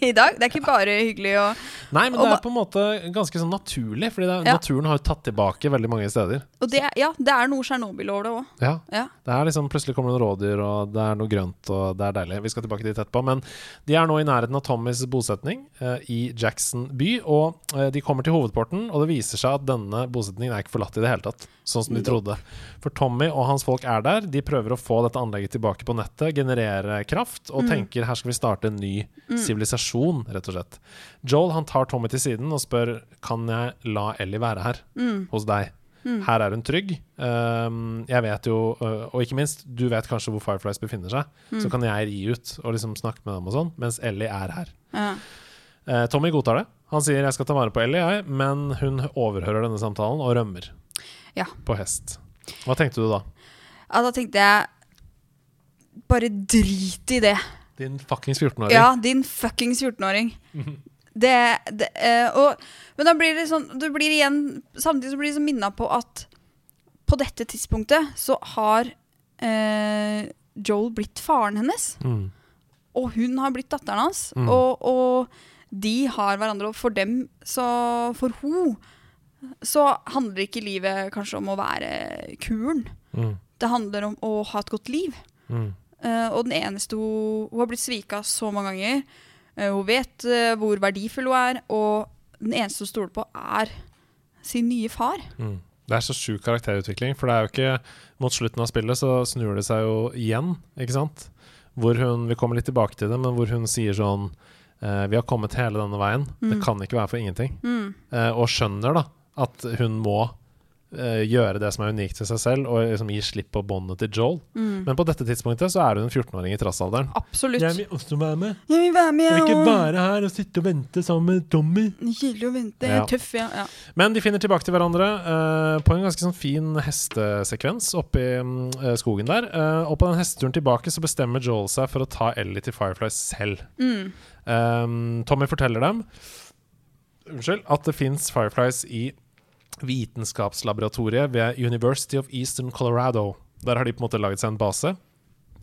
i dag. Det er ikke bare hyggelig og, Nei, men det er på en måte ganske sånn naturlig, Fordi er, Ja. naturen har jo tatt tilbake veldig mange steder. Og det, ja, det er noe Tsjernobyl over det òg. Ja, Ja. det er liksom Plutselig kommer det noen rådyr, og det er noe grønt, og det er deilig. Vi skal tilbake dit etterpå. Men de er nå i nærheten av Tommys bosetning eh, i Jackson by, og eh, de kommer til hovedporten, og det viser seg at denne bosetningen er ikke forlatt i det hele tatt, sånn som de trodde. For Tommy og hans folk er der. De prøver å få dette anlegget tilbake på nettet, generere kraft, og tenker her skal vi starte en ny sivilisasjon, rett og slett. Joel han tar Tommy til siden og spør Kan jeg la Ellie være her hos deg. Her er hun trygg. Um, jeg vet jo, uh, og ikke minst, du vet kanskje hvor Fireflies befinner seg. Så kan jeg ri ut og liksom snakke med dem og sånn, mens Ellie er her. Ja. Uh, Tommy godtar det. Han sier 'jeg skal ta vare på Ellie', jeg, men hun overhører denne samtalen og rømmer Ja. på hest. Hva tenkte du da? ja, da tenkte jeg Bare drit i det. Din fuckings 14-åring. Ja, din fuckings 14-åring. Det, det eh, og, Men da blir det sånn Du blir igjen Samtidig så blir det så minna på at på dette tidspunktet så har eh, Joel blitt faren hennes. Mm. Og hun har blitt datteren hans. Mm. Og, og de har hverandre, og for dem, så For hun så handler ikke livet kanskje om å være kuren. Mm. Det handler om å ha et godt liv. Mm. Eh, og den eneste hun, hun har blitt svika så mange ganger. Eh, hun vet eh, hvor verdifull hun er, og den eneste hun stoler på, er sin nye far. Mm. Det er så sjuk karakterutvikling, for det er jo ikke Mot slutten av spillet så snur det seg jo igjen, ikke sant? Hvor hun Vi kommer litt tilbake til det, men hvor hun sier sånn eh, Vi har kommet hele denne veien. Det Mm. kan ikke være for ingenting. Mm. Eh, og skjønner da at hun må eh, gjøre det som er unikt til seg selv, og liksom gi slipp på båndet til Joel. Mm. Men på dette tidspunktet så er hun en 14-åring i trassalderen. Absolutt. Jeg vil også være med. Jeg vil være med, jeg òg. her og sitte og vente sammen med Tommy. Kjedelig å vente. Jeg Ja. er tøff, ja. ja. Men de finner tilbake til hverandre uh, på en ganske sånn fin hestesekvens oppe i mm, eh, skogen der. Og på den hesteturen tilbake så bestemmer Joel seg for å ta Ellie til Fireflies selv. Mm. Um, Tommy forteller dem Unnskyld, at det fins Fireflies i vitenskapslaboratoriet ved University of Eastern Colorado. Der har de på en måte laget seg en base,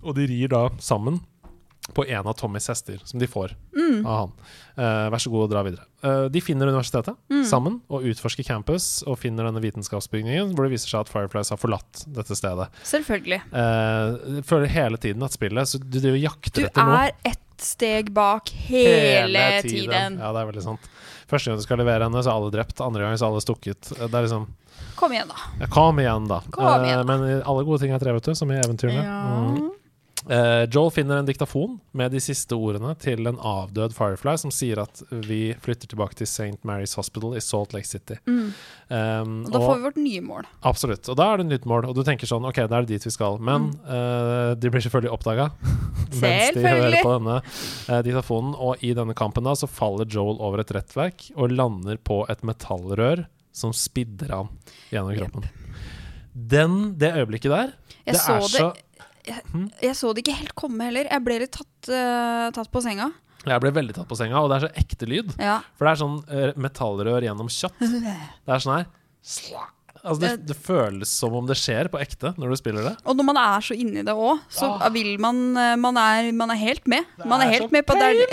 og de rir da sammen på en av Tommys hester, som de får Mm. av han. Uh, vær så god og dra videre. Uh, de finner universitetet Mm. sammen og utforsker campus og finner denne vitenskapsbygningen, hvor det viser seg at Fireflies har forlatt dette stedet. Selvfølgelig. Uh, føler hele tiden at spillet Så du driver jakter etter noe. er ett steg bak hele, tiden. Ja, det er veldig sant. Første gang du skal levere henne, så er alle drept. Andre gang så er alle stukket. Det er liksom Kom igjen, da. ja, Kom igjen, da. Kom igjen. men alle gode ting er drevet, du, som i eventyrene. Ja. Mm. Eh, Joel finner en diktafon med de siste ordene til en avdød Firefly som sier at vi flytter tilbake til St. Mary's Hospital i Salt Lake City. Mm. Um, Og da får vi vårt nye mål. Absolutt. Og da er det et nytt mål, og du tenker sånn OK, da er det dit vi skal. Men uh, de blir selvfølgelig oppdaga mens de hører på denne uh, diktafonen. Og i denne kampen da så faller Joel over et rettverk og lander på et metallrør som spidder han gjennom kroppen. Den, det øyeblikket der, Jeg det så er det, så jeg så det ikke helt komme heller. Jeg ble litt tatt, uh, tatt på senga. Jeg ble veldig tatt på senga, og det er så ekte lyd. Ja. For det er sånn uh, metallrør gjennom kjøtt. Det er sånn her Altså det, det føles som om det skjer på ekte når du spiller det. Og når man er så inni det òg, så Ah. vil man eh, Man er, man er helt med. Det Man er er helt med på det.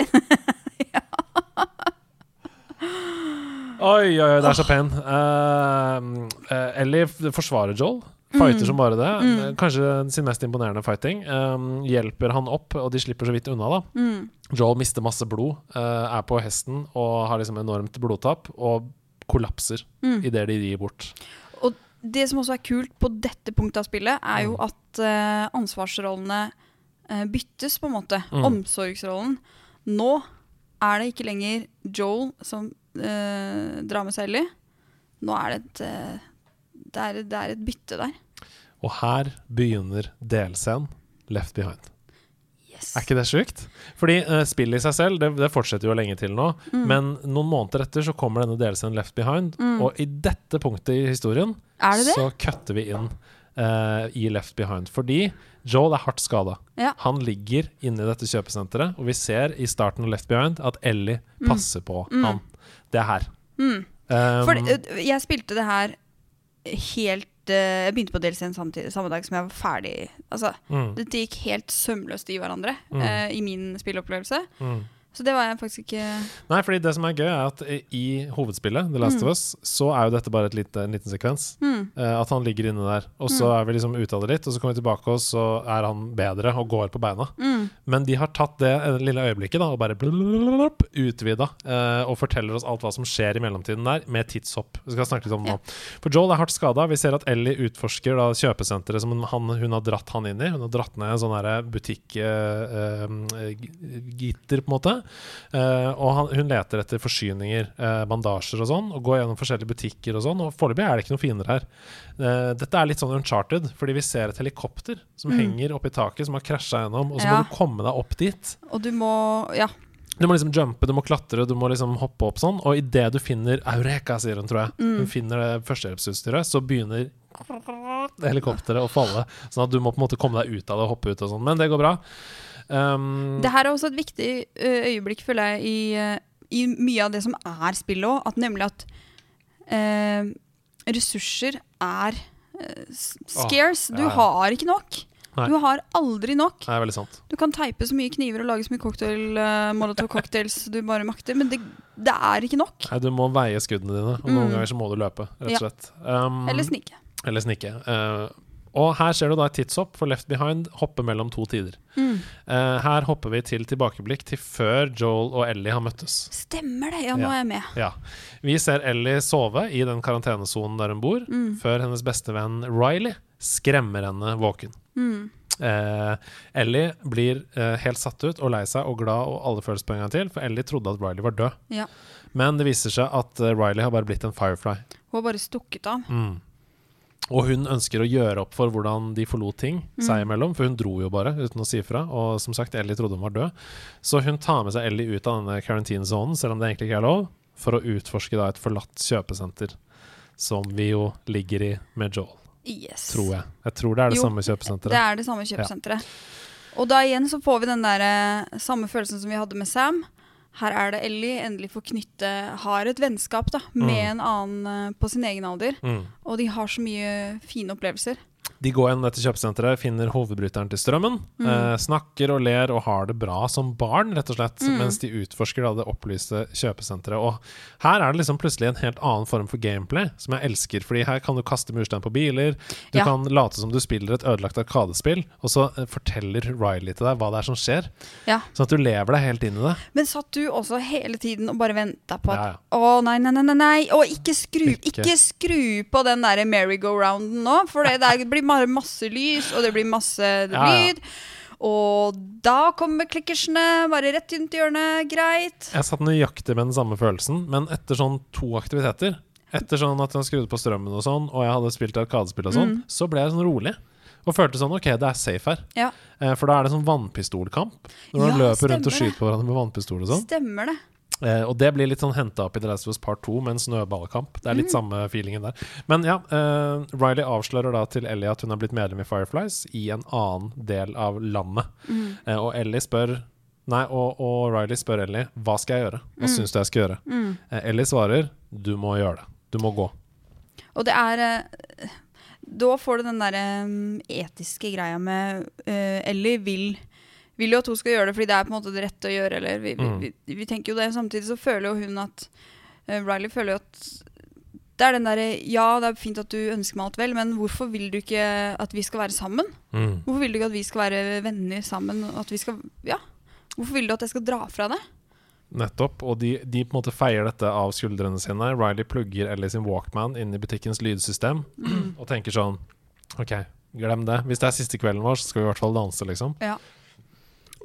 Oi, oi, oi, det er så pen. Uh, uh, Ellie forsvarer Joel. Fighter Mm. som bare det. Mm. Eh, Kanskje sin mest imponerende fighting. Um, hjelper han opp, og de slipper så vidt unna, da. Mm. Joel mister masse blod, uh, er på hesten og har liksom enormt blodtap, og kollapser Mm. idet de rir bort. Og det som også er kult på dette punktet av spillet, er jo Mm. at uh, ansvarsrollene uh, byttes, på en måte. Mm. Omsorgsrollen. Nå er det ikke lenger Joel som drar med seg Ellie. Nå er det et det, er, det er et bytte der. Og her begynner delscenen Left Behind. Yes. Er ikke det sjukt? Fordi uh, spillet i seg selv, det, det fortsetter jo lenge til nå, Mm. men noen måneder etter så kommer denne delscenen Left Behind, Mm. og i dette punktet i historien det så kutter vi inn uh, i Left Behind. Fordi Joel er hardt skada. Ja. Han ligger inne i dette kjøpesenteret, og vi ser i starten av Left Behind at Ellie Mm. passer på Mm. han. Det er her. Mm. Um, For eh, jeg spilte det her helt eh, Jeg begynte på delscenen samtidig, samme dag som jeg var ferdig. Altså, mm, Dette gikk helt sømløst i hverandre Mm. uh, i min spillopplevelse. mm, Så det var jeg faktisk ikke Nei, fordi det som er gøy, er at i- i hovedspillet, The Last of Us, så er jo dette bare lite, en liten sekvens. mm, Eh, at han ligger inne der. Og så er vi liksom ute av det litt, og så kommer vi tilbake, og så er han bedre og går på beina. mm, Men de har tatt det En lille øyeblikket da og bare utvida eh, og forteller oss alt hva som skjer i mellomtiden der, med tidshopp. Vi skal snakke litt om det nå. For Joel er hardt skada. Vi ser at Ellie utforsker da kjøpesenteret som han, hun har dratt han inn i. Hun har dratt ned en sånn butikkgitter, på en måte. Eh, og han, hun leter etter forsyninger, eh, bandasjer og sånn, og går gjennom forskjellige butikker og sånn. Og foreløpig er det ikke noen fiender her. Eh, dette er litt sånn uncharted, fordi vi ser et helikopter som Mm. henger oppi taket, som har krasja gjennom, og så Ja. må du komme deg opp dit. Og du må Ja. Du må liksom jumpe, du må klatre, du må liksom hoppe opp sånn. Og idet du finner Eureka, sier hun, tror jeg, Mm. hun finner det førstehjelpsutstyret, så begynner helikopteret å falle. Sånn at du må på en måte komme deg ut av det og hoppe ut og sånn. Men det går bra. Um, Det her er også et viktig øyeblikk, føler jeg, i, i mye av det som er spillet òg. At nemlig at eh, ressurser er eh, scarce. Du har ikke nok. Nei. Du har aldri nok. det sant. Du kan teipe så mye kniver og lage så mye cocktail, uh, molotov cocktails du bare makter, men det, det er ikke nok. Nei, du må veie skuddene dine, og noen Mm. ganger så må du løpe, rett og slett. Um, Eller snike. Eller snikke. Uh, og her ser du da et tidshopp, for Left Behind hopper mellom to tider. Mm. Uh, her hopper vi til tilbakeblikk til før Joel og Ellie har møttes. Stemmer det, ja, nå Ja. er jeg med. Ja. Vi ser Ellie sove i den karantenesonen der hun bor, Mm. før hennes beste venn Riley skremmer henne våken. Mm. Uh, Ellie blir uh, helt satt ut og lei seg og glad og alle følelser på en gang til, for Ellie trodde at Riley var død. Ja. Men det viser seg at Riley har bare blitt en Firefly. Hun har bare stukket av. Mm. Og hun ønsker å gjøre opp for hvordan de forlot ting seg imellom, for hun dro jo bare uten å si fra. Og som sagt, Ellie trodde hun var død. Så hun tar med seg Ellie ut av denne karantenesonen, selv om det egentlig ikke er lov, for å utforske da et forlatt kjøpesenter, som vi jo ligger i med Joel, Yes. tror jeg. Jeg tror det er det Jo, samme Det er det samme kjøpesenteret. Og da igjen så får vi den der eh, samme følelsen som vi hadde med Sam. Her er det Ellie endelig får knytte Har et vennskap da med Mm. en annen eh, på sin egen alder. Mm. Og de har så mye fine opplevelser. De går gjennom dette kjøpesenteret, finner hovedbryteren til strømmen, Mm. eh, snakker og ler og har det bra som barn, rett og slett, Mm. mens de utforsker da det opplyste kjøpesenteret. Og her er det liksom plutselig en helt annen form for gameplay, som jeg elsker, fordi her kan du kaste murstein på biler, du Ja. kan late som du spiller et ødelagt arkadespill, og så eh, forteller Riley til deg hva det er som skjer, Ja. sånn at du lever deg helt inn i det. Men satt du også hele tiden og bare venta på at Ja, ja. Å, nei, nei, nei, nei, nei. Å, ikke skru, Ikke. skru på den der merry-go-rounden nå, for det der blir bare masse lys, og det blir masse lyd. Og da kommer klikkersene bare rett rundt hjørnet. Greit. Jeg satt nøyaktig med den samme følelsen, men etter sånn to aktiviteter Etter sånn at jeg skrudde på strømmen og sånn, og jeg hadde spilt arkadespill og sånn, Mm. så ble jeg sånn rolig. Og følte sånn OK, det er safe her. Ja, Eh, For da er det sånn vannpistolkamp. Når Ja, man løper rundt og det. skyter på hverandre med vannpistol og sånn. stemmer det. Eh, og det blir litt sånn henta opp i The Last of Us Part 2 med en snøballkamp. Det er litt Mm. samme feelingen der. Men ja, eh, Riley avslører da til Ellie at hun har blitt medlem i Fireflies i en annen del av landet. Mm. Eh, og Ellie spør Nei, og, og Riley spør Ellie hva skal jeg gjøre. Hva syns du jeg skal gjøre? Mm. Eh, Ellie svarer du må gjøre det. Du må gå. Og det er eh, Da får du den derre mm, etiske greia med eh, Ellie vil vil jo at hun skal gjøre det fordi det er på en måte det rette å gjøre. Eller vi, Mm. vi, vi, vi tenker jo det. Samtidig så føler jo hun at uh, Riley føler jo at det er den derre Ja, det er fint at du ønsker meg alt vel, men hvorfor vil du ikke at vi skal være sammen? Mm. Hvorfor vil du ikke at vi skal være venner sammen? At vi skal Ja. Hvorfor vil du at jeg skal dra fra det? Nettopp. Og de, de på en måte feier dette av skuldrene sine. Riley plugger Ellie sin Walkman inn i butikkens lydsystem og tenker sånn OK, glem det. Hvis det er siste kvelden vår, så skal vi i hvert fall danse, liksom. Ja.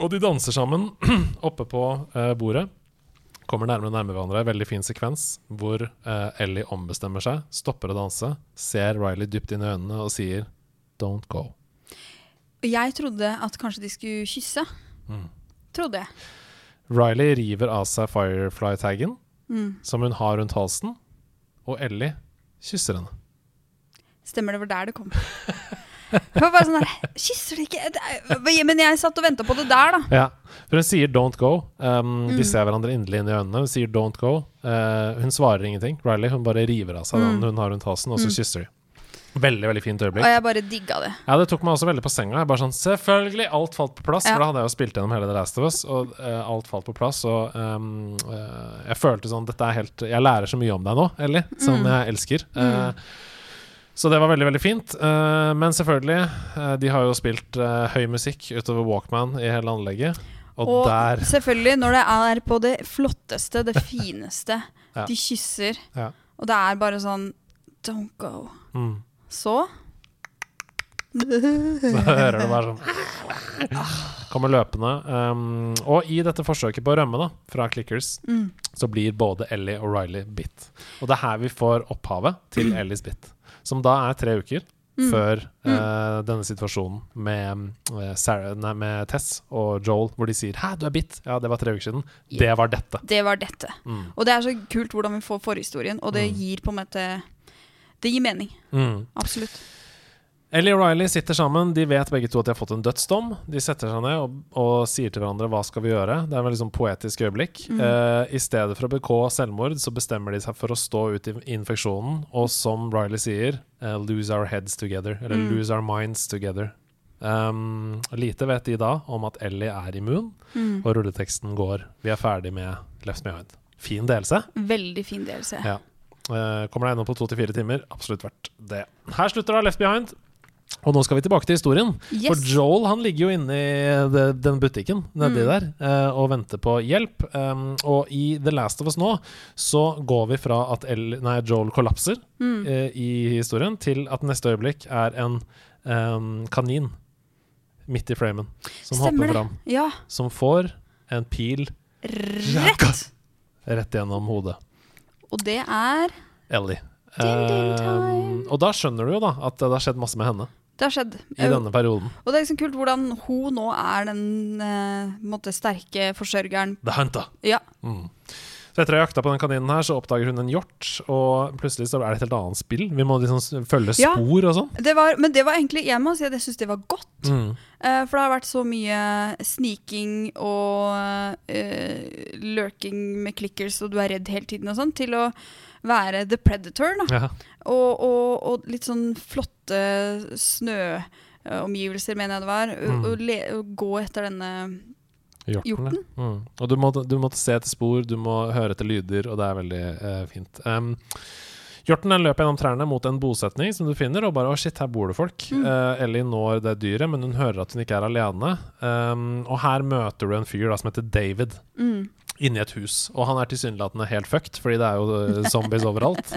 Og de danser sammen oppe på eh, bordet. Kommer nærmere og nærmere hverandre. Veldig fin sekvens hvor eh, Ellie ombestemmer seg, stopper å danse, ser Riley dypt inn i øynene og sier 'don't go'. Jeg trodde at kanskje de skulle kysse. Mm. Trodde jeg. Riley river av seg Firefly-taggen Mm. som hun har rundt halsen, og Ellie kysser henne. Stemmer det var der det kom. Bare sånn der Kysser de ikke? Men jeg satt og venta på det der, da. Ja, for hun sier 'don't go'. Um, Mm. De ser hverandre inderlig inn i øynene. Hun sier 'don't go'. Uh, hun svarer ingenting. Riley hun bare river av seg den Mm. hun har rundt halsen, og så Mm. kysser de. Veldig, veldig fint øyeblikk. Og jeg bare digga det. Ja, det tok meg også veldig på senga. Jeg bare sånn, Selvfølgelig! Alt falt på plass. Ja. For da hadde jeg jo spilt gjennom hele The Last of Us, og uh, alt falt på plass. Og um, uh, jeg følte sånn Dette er helt Jeg lærer så mye om deg nå, Ellie, som Mm. jeg elsker. Eh, så det var veldig, veldig fint. Eh, men selvfølgelig, eh, de har jo spilt eh, høy musikk utover Walkman i hele anlegget. Og, Og der selvfølgelig, når det er på det flotteste, det fineste, Ja. de kysser, Ja. og det er bare sånn Don't go. mm, Så Så hører du bare sånn Kommer løpende. Um, og i dette forsøket på å rømme da fra Clickers, mm. så blir både Ellie og Riley bitt. Og det er her vi får opphavet til Ellies bitt. Som da er tre uker Mm. før uh, denne situasjonen med, eh, Sarah, nei, med Tess og Joel, hvor de sier 'hæ, du er bitt'. Ja, det var tre uker siden. Det var dette. Det var dette. Mm. Og det er så kult hvordan vi får forhistorien, og det Mm. gir på en måte Det gir mening. Mm. Absolutt. Ellie og Riley sitter sammen. De vet begge to at de har fått en dødsdom. De setter seg ned og, og sier til hverandre 'hva skal vi gjøre?' Det er en veldig sånn poetisk øyeblikk. Mm. Uh, I stedet for å begå selvmord, så bestemmer de seg for å stå ut i infeksjonen, og som Riley sier, uh, 'lose our heads together', eller Mm. 'lose our minds together'. Um, lite vet de da om at Ellie er immun, Mm. og rulleteksten går 'vi er ferdig med Left Behind'. Fin delelse. Veldig fin delelse. Ja. Uh, kommer deg gjennom på to til fire timer. Absolutt verdt det. Her slutter da Left Behind. Og nå skal vi tilbake til historien. For Joel han ligger jo inne i den butikken nedi Mm. der eh, og venter på hjelp. Um, og i The Last of Us nå så går vi fra at El, nei, Joel kollapser Mm. eh, i historien, til at neste øyeblikk er en um, kanin midt i framen som Stemmer hopper fram. Ja. Som får en pil Rett! rett gjennom hodet. Og det er Ellie. Din, din Um, og da skjønner du jo da at det har skjedd masse med henne Det har skjedd. i denne perioden. Og det er liksom kult hvordan hun nå er den eh, måte, sterke forsørgeren. The Hunter. Ja. Mm. Så etter å ha jakta på den kaninen her, så oppdager hun en hjort, og plutselig så er det et helt annet spill. Vi må liksom følge spor og sånn. Det var, men det var egentlig Jeg må si at jeg syns det var godt. Mm. Uh, for det har vært så mye sniking og uh, lurking med clickers, og du er redd hele tiden og sånn, til å være the predator. Da. Ja. Og, og, og litt sånn flotte snøomgivelser, mener jeg det var. Mm. Og, og gå etter denne Hjorten. Mm. Og du må, du må se etter spor, du må høre etter lyder, og det er veldig eh, fint. Um, Hjorten den løper gjennom trærne mot en bosetning som du finner, og bare 'å shit, her bor det folk'. Mm. Uh, Ellie når det dyret, men hun hører at hun ikke er alene. Um, og her møter du en fyr da, som heter David. mm. inni et hus. Og han er tilsynelatende helt fucked, fordi det er jo eh, zombies overalt.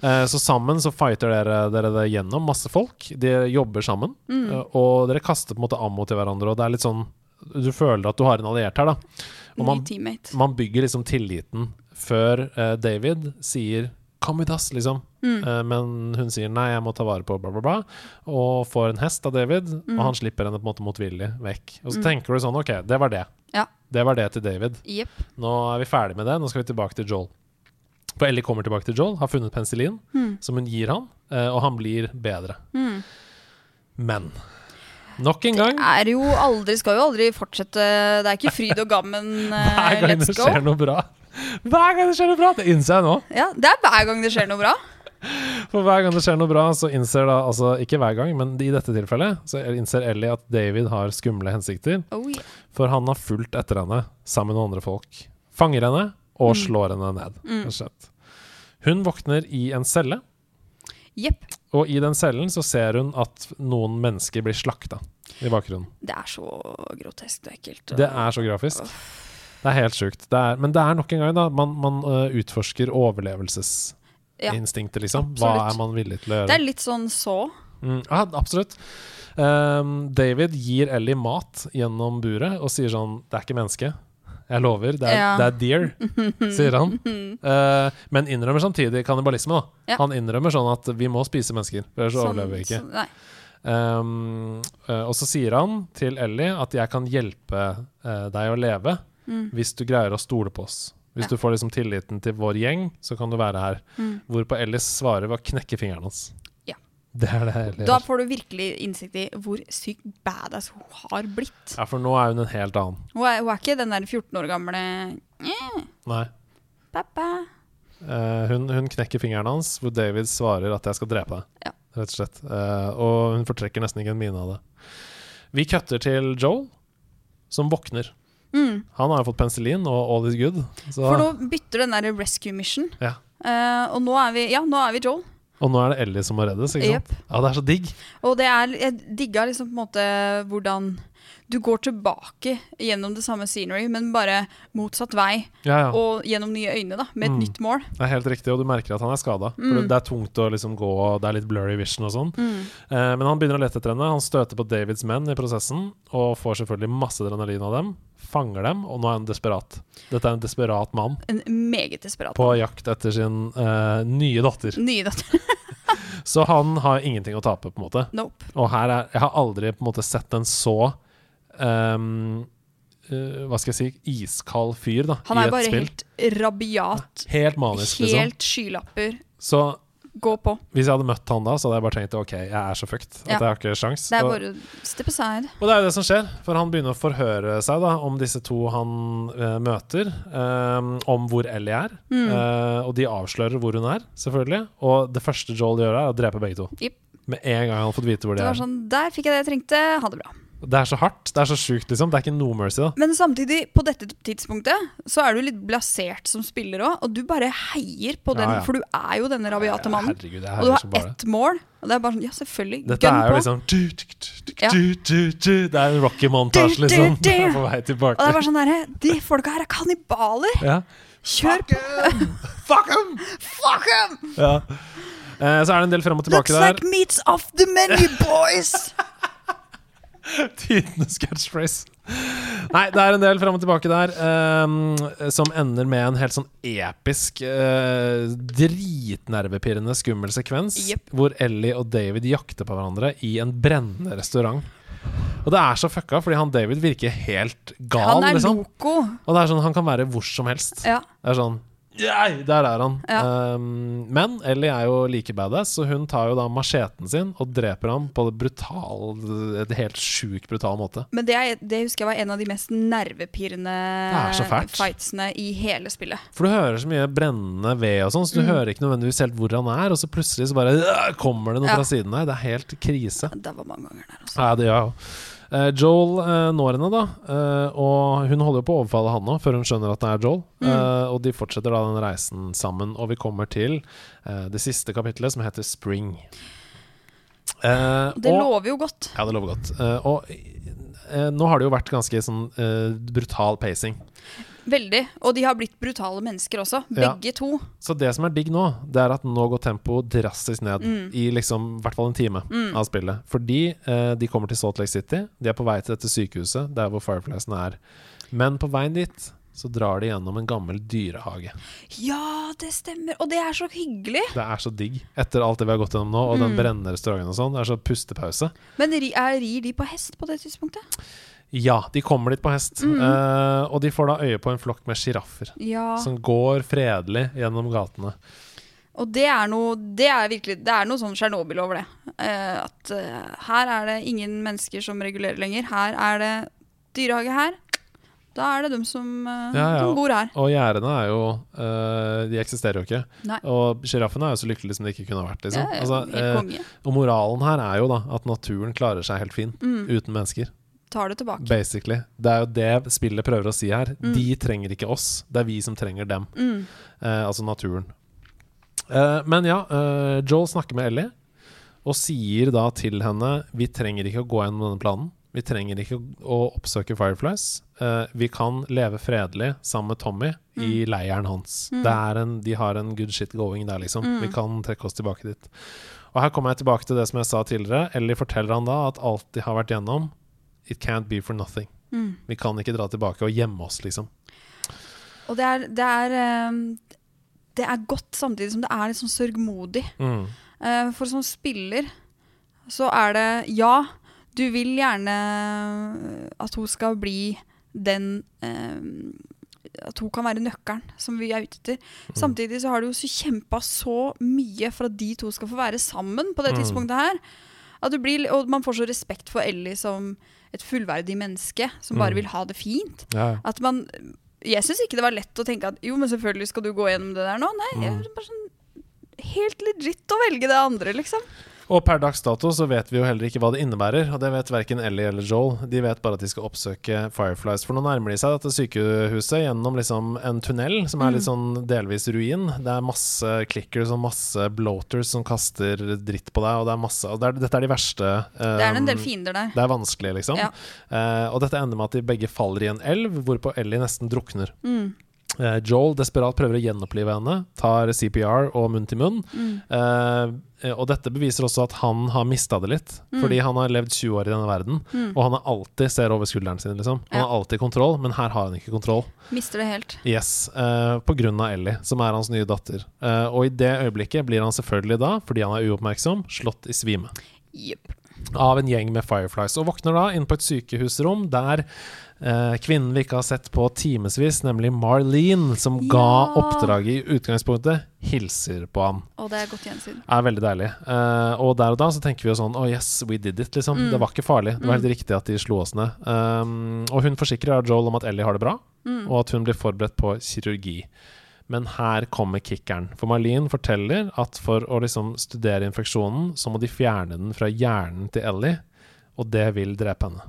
Uh, så sammen så fighter dere, dere det gjennom masse folk. De jobber sammen, Mm. Uh, og dere kaster på en måte ammo til hverandre. Og det er litt sånn Du føler at du har en alliert her, da. Og man, man bygger liksom tilliten før uh, David sier 'come with us', liksom. Mm. Uh, men hun sier 'nei, jeg må ta vare på bla, bla, bla', og får en hest av David, Mm. og han slipper henne på en måte motvillig vekk. Og så Mm. tenker du sånn 'ok, det var det'. Ja. Det var det til David. Yep. Nå er vi ferdig med det, nå skal vi tilbake til Joel. For Ellie kommer tilbake til Joel, har funnet penicillin, Mm. som hun gir han, uh, og han blir bedre. Mm. Men nok en gang, Er jo aldri, skal jo aldri fortsette Det er ikke fryd og gammen. eh, hver gang det skjer go. noe bra Hver gang det skjer noe bra, det innser jeg nå. Ja, det er hver gang det skjer noe bra. For hver gang det skjer noe bra, så innser da Altså ikke hver gang, men i dette tilfellet, så innser Ellie at David har skumle hensikter. Oh, yeah. For han har fulgt etter henne sammen med andre folk. Fanger henne og Mm. slår henne ned. Mm. Hun våkner i en celle. Jepp. Og i den cellen så ser hun at noen mennesker blir slakta i bakgrunnen. Det er så grotesk og ekkelt. og- Det er så grafisk. Det er helt sjukt. Det men det er nok en gang, da. Man, man uh, utforsker overlevelsesinstinktet, Ja, liksom. Hva absolutt. er man villig til å gjøre? Det er litt sånn så. Mm, ja, absolutt. Um, David gir Ellie mat gjennom buret og sier sånn Det er ikke menneske. Jeg lover. Det er, Ja. det er deer, sier han. Uh, men innrømmer samtidig kannibalisme. da Ja. Han innrømmer sånn at vi må spise mennesker, ellers så Sånn- overlever vi ikke. sånn- Um, uh, og så sier han til Ellie at jeg kan hjelpe uh, deg å leve Mm. hvis du greier å stole på oss. Hvis Ja. du får liksom tilliten til vår gjeng, så kan du være her. Mm. Hvorpå Ellie svarer ved å knekke fingeren hans. Det er det heller. Da får du virkelig innsikt i hvor sykt badass hun har blitt. Ja, for nå er hun en helt annen. Hun er, hun er ikke den der 14 år gamle mm. Nei. pappa. Uh, hun, hun knekker fingeren hans, hvor David svarer at 'jeg skal drepe deg'. Ja. rett og slett. Uh, og hun fortrekker nesten ikke en mine av det. Vi kutter til Joel, som våkner. Mm. Han har jo fått penicillin, og all is good. Så, For nå bytter den der rescue mission. Ja. Uh, og nå er vi Ja, nå er vi Joel. Og nå er det Ellie som må reddes, ikke sant? Ja, det er så digg. Og det er Jeg digga liksom på en måte hvordan du går tilbake gjennom det samme scenery, men bare motsatt vei. Ja, ja. Og gjennom nye øyne, da, med et Mm. nytt mål. Det er helt riktig, og du merker at han er skada. Mm. Det er tungt å liksom gå, det er litt blurry vision og sånn. Eh, men han begynner å lete etter henne. Han støter på Davids menn i prosessen, og får selvfølgelig masse adrenalin av dem. Fanger dem, og nå er han desperat. Dette er en desperat mann En meget desperat. på jakt etter sin uh, nye datter. Nye datter. Så han har ingenting å tape, på en måte. Nope. Og her er Jeg har aldri på en måte sett en så um, uh, Hva skal jeg si iskald fyr da i et spill. Han er bare helt rabiat. Helt manisk, liksom. Helt skylapper. Så Gå på. hvis jeg hadde møtt han da, så hadde jeg bare tenkt OK, jeg er så fucked at Ja. jeg har ikke sjans. Det er bare step aside. Og det er jo det som skjer, for han begynner å forhøre seg da om disse to han uh, møter, um, om hvor Ellie er. Mm. Uh, og de avslører hvor hun er, selvfølgelig. Og det første Joel gjør, er å drepe begge to. Yep. Med en gang han har fått vite hvor de Det var er. sånn Der fikk jeg det jeg trengte. Ha det bra. Det er så hardt, det er så sjukt, liksom. Det er ikke noe mercy, da. Men samtidig, på dette tidspunktet, så er du litt blasert som spiller òg. Og du bare heier på den, Ja, ja. for du er jo denne rabiate mannen. Herregud, Og du har ett mål. Og det er bare sånn, ja, selvfølgelig. Dette Gun er jo liksom. Det er en Rocky-montasje, liksom. På vei Og det er bare sånn derre De folka her er kannibaler! Ja. Kjør på! Fuck him! Fuck em! Ja. Eh, så er det en del frem og tilbake Looks der. like meat's off the menu, boys! Tidenes catchphrase. Nei, det er en del frem og tilbake der um, som ender med en helt sånn episk, uh, dritnervepirrende skummel sekvens yep. hvor Ellie og David jakter på hverandre i en brennende restaurant. Og det er så fucka, fordi han David virker helt gal. Han er liksom. loco. Og det er sånn, han kan være hvor som helst. Ja. Det er sånn «Yay, Der er han. Ja. Um, men Ellie er jo like badass, så hun tar jo da macheten sin og dreper ham på det brutal, et helt sjukt brutal måte. Men det, er, det husker jeg var en av de mest nervepirrende er fightsene i hele spillet. For du hører så mye brennende ved og sånn, så du Mm. hører ikke nødvendigvis helt hvor han er, og så plutselig så bare «Øh, kommer det noe Ja. fra siden der. Det er helt krise. Det var mange ganger der, også. Ja, det gjør jeg òg. Eh, Joel eh, når henne, da, eh, og hun holder jo på å overfalle han nå, før hun skjønner at det er Joel. Mm. Og de fortsetter da den reisen sammen, og vi kommer til det siste kapittelet, som heter Spring. Det og- lover jo godt. Ja, det lover godt. Og nå har det jo vært ganske sånn brutal pacing. Veldig. Og de har blitt brutale mennesker også. Ja. Begge to. Så det som er digg nå, det er at nå går tempoet drastisk ned Mm. i liksom hvert fall en time Mm. av spillet. Fordi eh, de kommer til Salt Lake City, de er på vei til dette sykehuset, der hvor Firefliesene er. Men på veien dit så drar de gjennom en gammel dyrehage. Ja, det stemmer. Og det er så hyggelig. Det er så digg. Etter alt det vi har gått gjennom nå, og den Mm. brennende restauranten og sånn. Det er så pustepause. Men er, rir de på hest på det tidspunktet? Ja, de kommer dit på hest. Mm. Uh, og de får da øye på en flokk med sjiraffer. Ja. Som går fredelig gjennom gatene. Og det er noe Det er virkelig Det er noe sånn Tsjernobyl over det. Uh, at uh, her er det ingen mennesker som regulerer lenger. Her er det dyrehage her. Da er det dem som, Ja, ja. De bor her. Og gjerdene er jo De eksisterer jo ikke. Nei. Og sjiraffene er jo så lykkelige som de ikke kunne ha vært. Liksom. Altså, og moralen her er jo da at naturen klarer seg helt fin Mm. uten mennesker. Tar det tilbake. Basically. Det er jo det spillet prøver å si her. Mm. De trenger ikke oss, det er vi som trenger dem. Mm. Eh, altså naturen. Eh, men ja, eh, Joel snakker med Ellie og sier da til henne Vi trenger ikke å gå gjennom denne planen. Vi trenger ikke å, oppsøke Fireflies. Eh, vi kan leve fredelig sammen med Tommy i leiren hans. Mm. Det en, de har en good shit going der, liksom. Mm. Vi kan trekke oss tilbake dit. Og her kommer jeg tilbake til det som jeg sa tidligere. Ellie forteller han da at alt de har vært gjennom, it can't be for nothing. Mm. Vi kan ikke dra tilbake og gjemme oss, liksom. Og det er, det er eh, Det er godt samtidig som det er litt sånn sørgmodig. Mm. Eh, For som spiller så er det Ja, du vil gjerne at hun skal bli den eh, At hun kan være nøkkelen som vi er ute etter. Mm. Samtidig så har du jo kjempa så mye for at de to skal få være sammen på det Mm. tidspunktet her. At du blir, og man får så respekt for Ellie som et fullverdig menneske som bare Mm. vil ha det fint. Ja. At man Jeg syns ikke det var lett å tenke at jo, men selvfølgelig skal du gå gjennom det der nå. Nei, Mm. jeg, bare sånn helt legit å velge det andre, liksom. Og per dags dato så vet vi jo heller ikke hva det innebærer, og det vet verken Ellie eller Joel. De vet bare at de skal oppsøke Fireflies. For nå nærmer de seg dette sykehuset gjennom liksom en tunnel som er litt sånn delvis ruin. Det er masse clickers og masse bloaters som kaster dritt på deg, og det er masse og det er, Dette er de verste um, Det er en del fiender der. Det er vanskelig, liksom. Ja. Uh, og dette ender med at de begge faller i en elv, hvorpå Ellie nesten drukner. Mm. Eh, Joel desperat prøver å gjenopplive henne, tar CPR og munn til munn. Mm. Eh, og dette beviser også at han har mista det litt, Mm. fordi han har levd 20 år i denne verden. Mm. Og han har alltid ser over skulderen sin, liksom. Han Ja. har alltid kontroll, men her har han ikke kontroll. Mister det helt. Yes, eh, På grunn av Ellie, som er hans nye datter. Eh, og i det øyeblikket blir han selvfølgelig da, fordi han er uoppmerksom, slått i svime Yep. av en gjeng med Fireflies, og våkner da inn på et sykehusrom der eh, kvinnen vi ikke har sett på timevis, nemlig Marlene, som ga Ja. oppdraget i utgangspunktet, hilser på han. Og det er godt gjensyn. Er veldig deilig. Uh, og der og da så tenker vi jo sånn Oh yes, we did it, liksom. Mm. Det var ikke farlig. Det var helt riktig at de slo oss ned. Um, og hun forsikrer Joel om at Ellie har det bra, Mm. og at hun blir forberedt på kirurgi. Men her kommer kickeren. For Marlene forteller at for å liksom studere infeksjonen, så må de fjerne den fra hjernen til Ellie, og det vil drepe henne.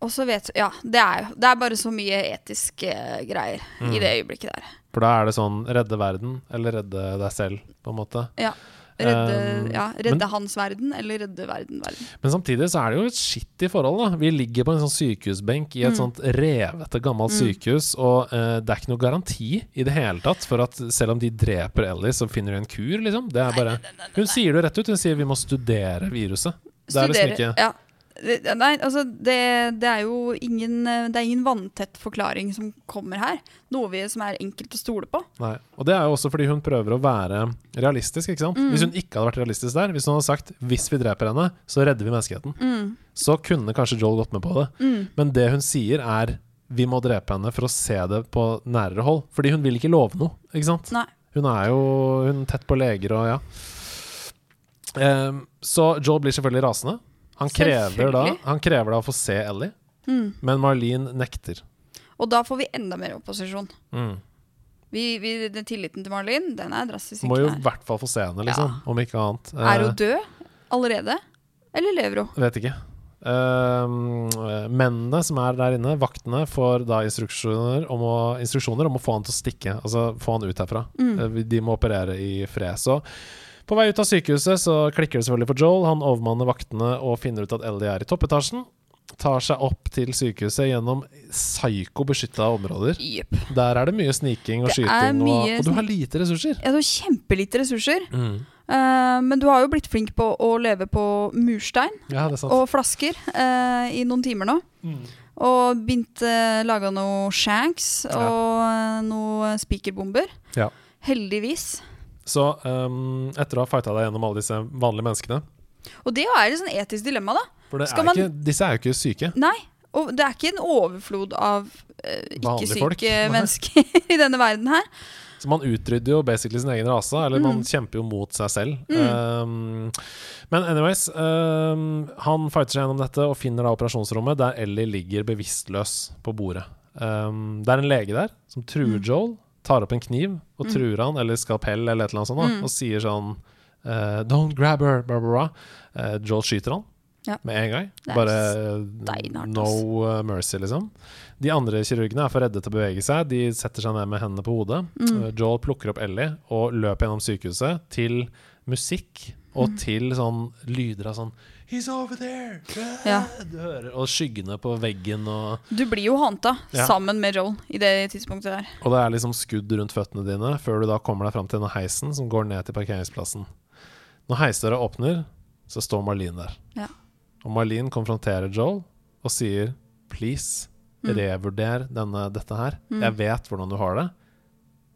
Og så vet Ja, det er jo Det er bare så mye etiske greier Mm. i det øyeblikket der. For da er det sånn redde verden, eller redde deg selv, på en måte. Ja. Redde, Um, ja, redde men- hans verden, eller redde verden verden. Men samtidig så er det jo et skittig forhold, da. Vi ligger på en sånn sykehusbenk i et Mm. sånt revete, gammelt Mm. sykehus, og uh, det er ikke noe garanti i det hele tatt for at selv om de dreper Ellie, så finner de en kur, liksom. Det er bare Hun sier det rett ut. Hun sier vi må studere viruset. Det er liksom ikke ja. Nei, altså det, det er jo ingen eh, Det er ingen vanntett forklaring som kommer her. Noe vi, som er enkelt å stole på. Nei. Og det er jo også fordi hun prøver å være realistisk, ikke sant. Mm. Hvis hun ikke hadde vært realistisk der, hvis hun hadde sagt 'hvis vi dreper henne, så redder vi menneskeheten', Mm, så kunne kanskje Joel gått med på det. mm, Men det hun sier, er 'vi må drepe henne for å se det på nærere hold'. Fordi hun vil ikke love noe, ikke sant. nei. Hun er jo hun er tett på leger og ja. Um, så Joel blir selvfølgelig rasende. Han krever, da, han krever da å få se Ellie, Mm. men Marlene nekter. Og da får vi enda mer opposisjon. Mm. Vi, vi, den tilliten til Marlene, den er drastisk Må jo i hvert fall få se henne, liksom. Om ikke annet. Er Eh, hun død allerede? Eller lever hun? Vet ikke. Uh, mennene som er der inne, vaktene, får da instruksjoner om å, instruksjoner om å få han til å stikke. Altså få han ut herfra. Mm. Eh, De må operere i fred. Så på vei ut av sykehuset så klikker det selvfølgelig for Joel. Han overmanner vaktene og finner ut at Ellie er i toppetasjen. Tar seg opp til sykehuset gjennom psyko beskytta områder. Yep. Der er det mye sniking og Det skyting, og, og du har lite ressurser. Ja, du har kjempelite ressurser. Mm. Uh, men du har jo blitt flink på å leve på murstein Ja, og flasker uh, i noen timer nå. Mm. Og begynt uh, laga noe shanks Ja. og noen noe spikerbomber. Ja. Heldigvis. Så um, etter å ha fighta deg gjennom alle disse vanlige menneskene Og det er et sånn etisk dilemma, da. For er man- ikke, disse er jo ikke syke. Nei. Og det er ikke en overflod av uh, ikke-syke mennesker i denne verden her. Så man utrydder jo basically sin egen rase, eller man Mm. kjemper jo mot seg selv. Um, men anyways, um, han fighter seg gjennom dette og finner da operasjonsrommet der Ellie ligger bevisstløs på bordet. Um, det er en lege der som truer Mm. Joel, tar opp en kniv og Mm. truer han, eller skalpell eller et eller annet sånt, da, Mm. og sier sånn uh, Don't grab her, blah, blah, blah. Eh, Joel skyter han Ja. med en gang. Bare steinart, no uh, mercy, liksom. De andre kirurgene er for redde til å bevege seg. De setter seg ned med hendene på hodet. Mm. Uh, Joel plukker opp Ellie og løper gjennom sykehuset til musikk og Mm. til sånn lyder av sånn He's over there! Ja. Du hører, og skyggene på veggen og Du blir jo hanta Ja. sammen med Joel i det tidspunktet der. Og det er liksom skudd rundt føttene dine før du da kommer deg fram til denne heisen som går ned til parkeringsplassen. Når heisdøra åpner, så står Marlene der. Ja. Og Marlene konfronterer Joel og sier please, Mm. revurder denne, dette her. Mm. Jeg vet hvordan du har det,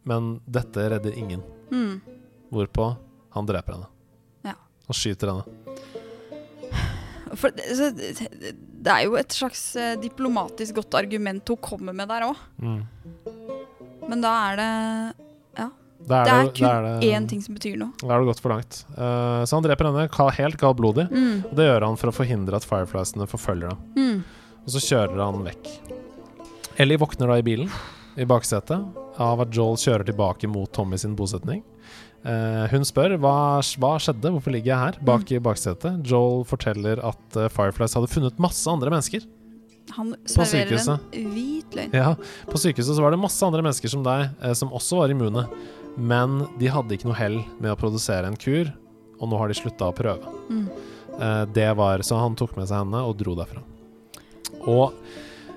men dette redder ingen. Mm. Hvorpå han dreper henne. Ja. Han skyter henne. For det, det det er jo et slags eh, diplomatisk godt argument hun kommer med der òg. Mm. Men da er det Ja. Det er da kun det- én ting som betyr noe. Da er det gått for langt. Uh, så han dreper henne helt kaldblodig. Mm. Og det gjør han for å forhindre at Firefliesene forfølger dem. Mm. Og så kjører han vekk. Ellie våkner da i bilen, i baksetet. av at Joel kjører tilbake mot Tommy sin bosetning. Eh, hun spør hva, hva skjedde, hvorfor ligger jeg her bak i baksetet. Joel forteller at uh, Fireflies hadde funnet masse andre mennesker. Han serverer en hvit løgn. Ja, På sykehuset så var det masse andre mennesker som deg, uh, som også var immune. Men de hadde ikke noe hell med å produsere en kur, og nå har de slutta å prøve. Mm. Det var, Så han tok med seg henne og dro derfra. Og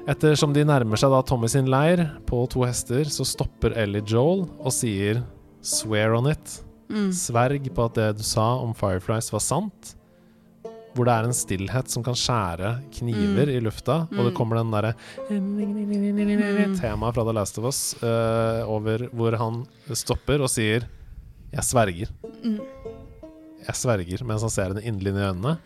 ettersom de nærmer seg da Tommy sin leir på to hester, så stopper Ellie Joel og sier 'swear on it'. Mm. Sverg på at det du sa om Fireflies var sant. Hvor det er en stillhet som kan skjære kniver i lufta, og det Mm. kommer den derre temaet fra The Last of Us uh, over hvor han stopper og sier 'jeg sverger'. Mm. Jeg sverger mens han ser henne inderlig inn i øynene.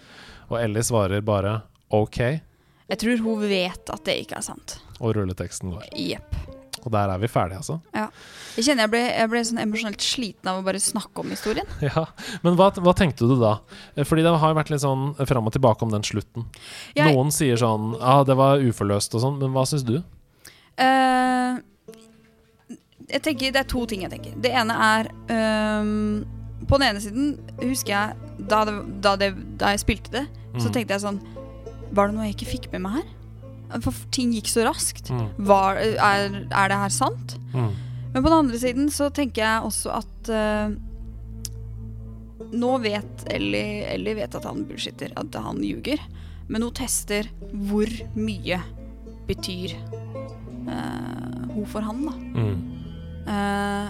Og Ellie svarer bare 'OK', Jeg tror hun vet at det ikke er sant. og rulleteksten går. Jepp. Og der er vi ferdige, altså. Jeg kjenner jeg ble, jeg ble sånn emosjonelt sliten av å bare snakke om historien. Ja, Men hva, hva tenkte du da? Eh, Fordi det har vært litt sånn fram og tilbake om den slutten. Jeg, Noen sier sånn Ja, det var uforløst og sånn, men hva syns du? Uh, jeg tenker, Det er to ting jeg tenker. Det ene er um, På den ene siden husker jeg da, det, da, det, da jeg spilte det, så Mm. tenkte jeg sånn Var det noe jeg ikke fikk med meg her? For ting gikk så raskt. Mm. Var, er, er det her sant? Mm. Men på den andre siden så tenker jeg også at uh, Nå vet Ellie Ellie vet at han bullshitter, at han ljuger. Men hun tester hvor mye betyr uh, hun for han, da. Mm. Uh,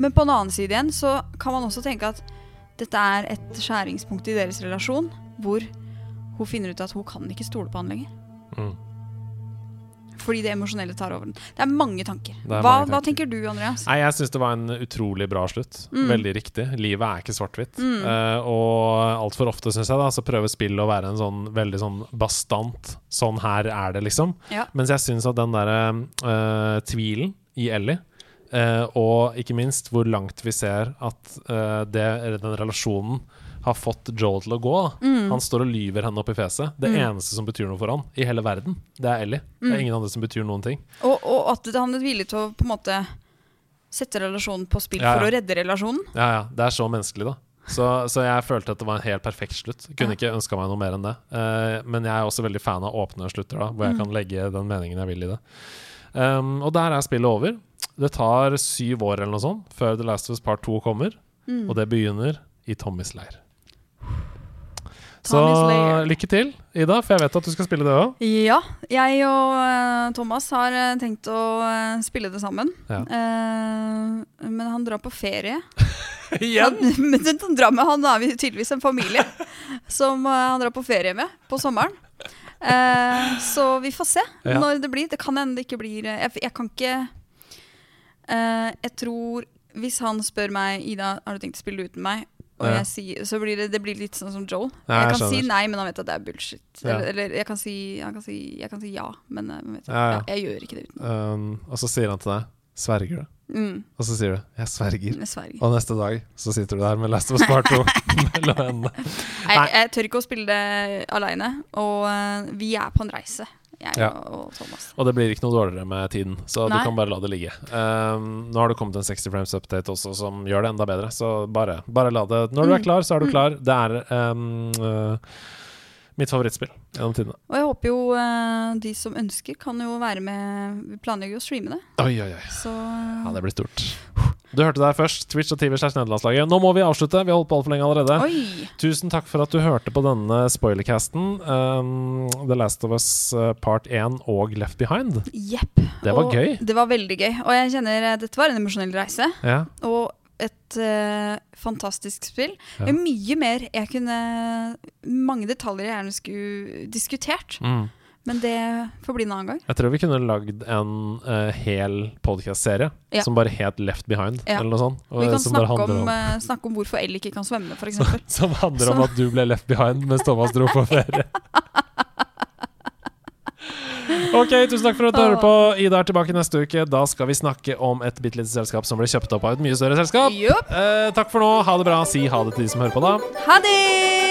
men på den annen side igjen så kan man også tenke at dette er et skjæringspunkt i deres relasjon, hvor hun finner ut at hun kan ikke stole på han lenger. Mm. Fordi det emosjonelle tar over den. Det er mange tanker. Er hva, mange hva tanker. tenker du, Andreas? Nei, jeg syns det var en utrolig bra slutt. Mm. Veldig riktig. Livet er ikke svart-hvitt. Mm. Uh, og altfor ofte, syns jeg, da, så prøver spillet å være en sånn veldig sånn bastant Sånn her er det, liksom. Ja. Mens jeg syns at den derre uh, tvilen i Ellie, uh, og ikke minst hvor langt vi ser at det, den relasjonen har fått Joel til å gå. Mm. Han står og lyver henne opp i fjeset. Det Mm. eneste som betyr noe for han i hele verden, det er Ellie. Det Mm. er ingen andre som betyr noen ting. Og, og at han er villig til å på en måte sette relasjonen på spill Ja, for å redde relasjonen. Ja, ja, Det er så menneskelig, da. Så, så jeg følte at det var en helt perfekt slutt. Kunne Ja. ikke ønska meg noe mer enn det. Uh, men jeg er også veldig fan av åpne slutter, da hvor jeg Mm. kan legge den meningen jeg vil i det. Um, og der er spillet over. Det tar syv år eller noe sånt før The Last of Us Part 2 kommer, Mm. og det begynner i Tommys leir. Så lykke til, Ida, for jeg vet at du skal spille det òg. Ja, jeg og uh, Thomas har uh, tenkt å uh, spille det sammen. Ja. Men han drar på ferie. Igjen! Han, men han drar med, han er vi tydeligvis en familie som han drar på ferie med på sommeren. Så vi får se Ja. når det blir. Det kan hende det ikke blir Jeg, jeg kan ikke Jeg tror Hvis han spør meg Ida, har du tenkt å spille uten meg, og Ja. sier, så blir det, det blir litt sånn som Joel. Ja, jeg jeg kan si nei, men han vet at det er bullshit. Ja. Eller, eller jeg, kan si, kan si, jeg kan si ja, men eh, vet jeg gjør ikke det uten. Um, og så sier han til deg 'sverger du?' Mm, Og så sier du 'jeg sverger'. jeg sverger. Og neste dag så sitter du der med Last of Us Part 2 mellom hendene. Jeg, jeg tør ikke å spille det aleine, og uh, vi er på en reise, jeg Ja. og, og Thomas. Og det blir ikke noe dårligere med tiden, så Nei. du kan bare la det ligge. Um, nå har det kommet en 60 frames update også som gjør det enda bedre, så bare, bare la det Når du er Mm. klar, så er du Mm. klar. Det er um, uh, mitt favorittspill gjennom tidene. Og jeg håper jo uh, de som ønsker, kan jo være med Vi planlegger jo å streame det, Oi, oi, oi. så eh, Ja, det blir stort. Du hørte her først. Twitch og TV slash nederlandslaget. Nå må vi avslutte. Vi har holdt på altfor lenge allerede. Oi! Tusen takk for at du hørte på denne spoilercasten. Um, The Last of Us uh, Part 1 og Left Behind. Yep. Det var Og gøy. Det var veldig gøy. Og jeg kjenner eh, dette var en emosjonell reise. Ja. Og et uh, fantastisk spill. Ja. Mye mer jeg kunne Mange detaljer jeg gjerne skulle diskutert. Mm. Men det får bli en annen gang. Jeg tror vi kunne lagd en uh, hel podcast-serie Ja. som bare het Left Behind, Ja. eller noe sånt. og Vi kan som snakke handler om, uh, snakke om hvorfor Elle ikke kan svømme, f.eks. som, som handler om at du ble left behind mens Thomas dro på ferie. Ok, tusen takk for at du hører på. Ida er tilbake neste uke. Da skal vi snakke om et bitte lite selskap som ble kjøpt opp av et mye større selskap. Yep. Eh, takk for nå. Ha det bra. Si ha det til de som hører på, da. Ha det!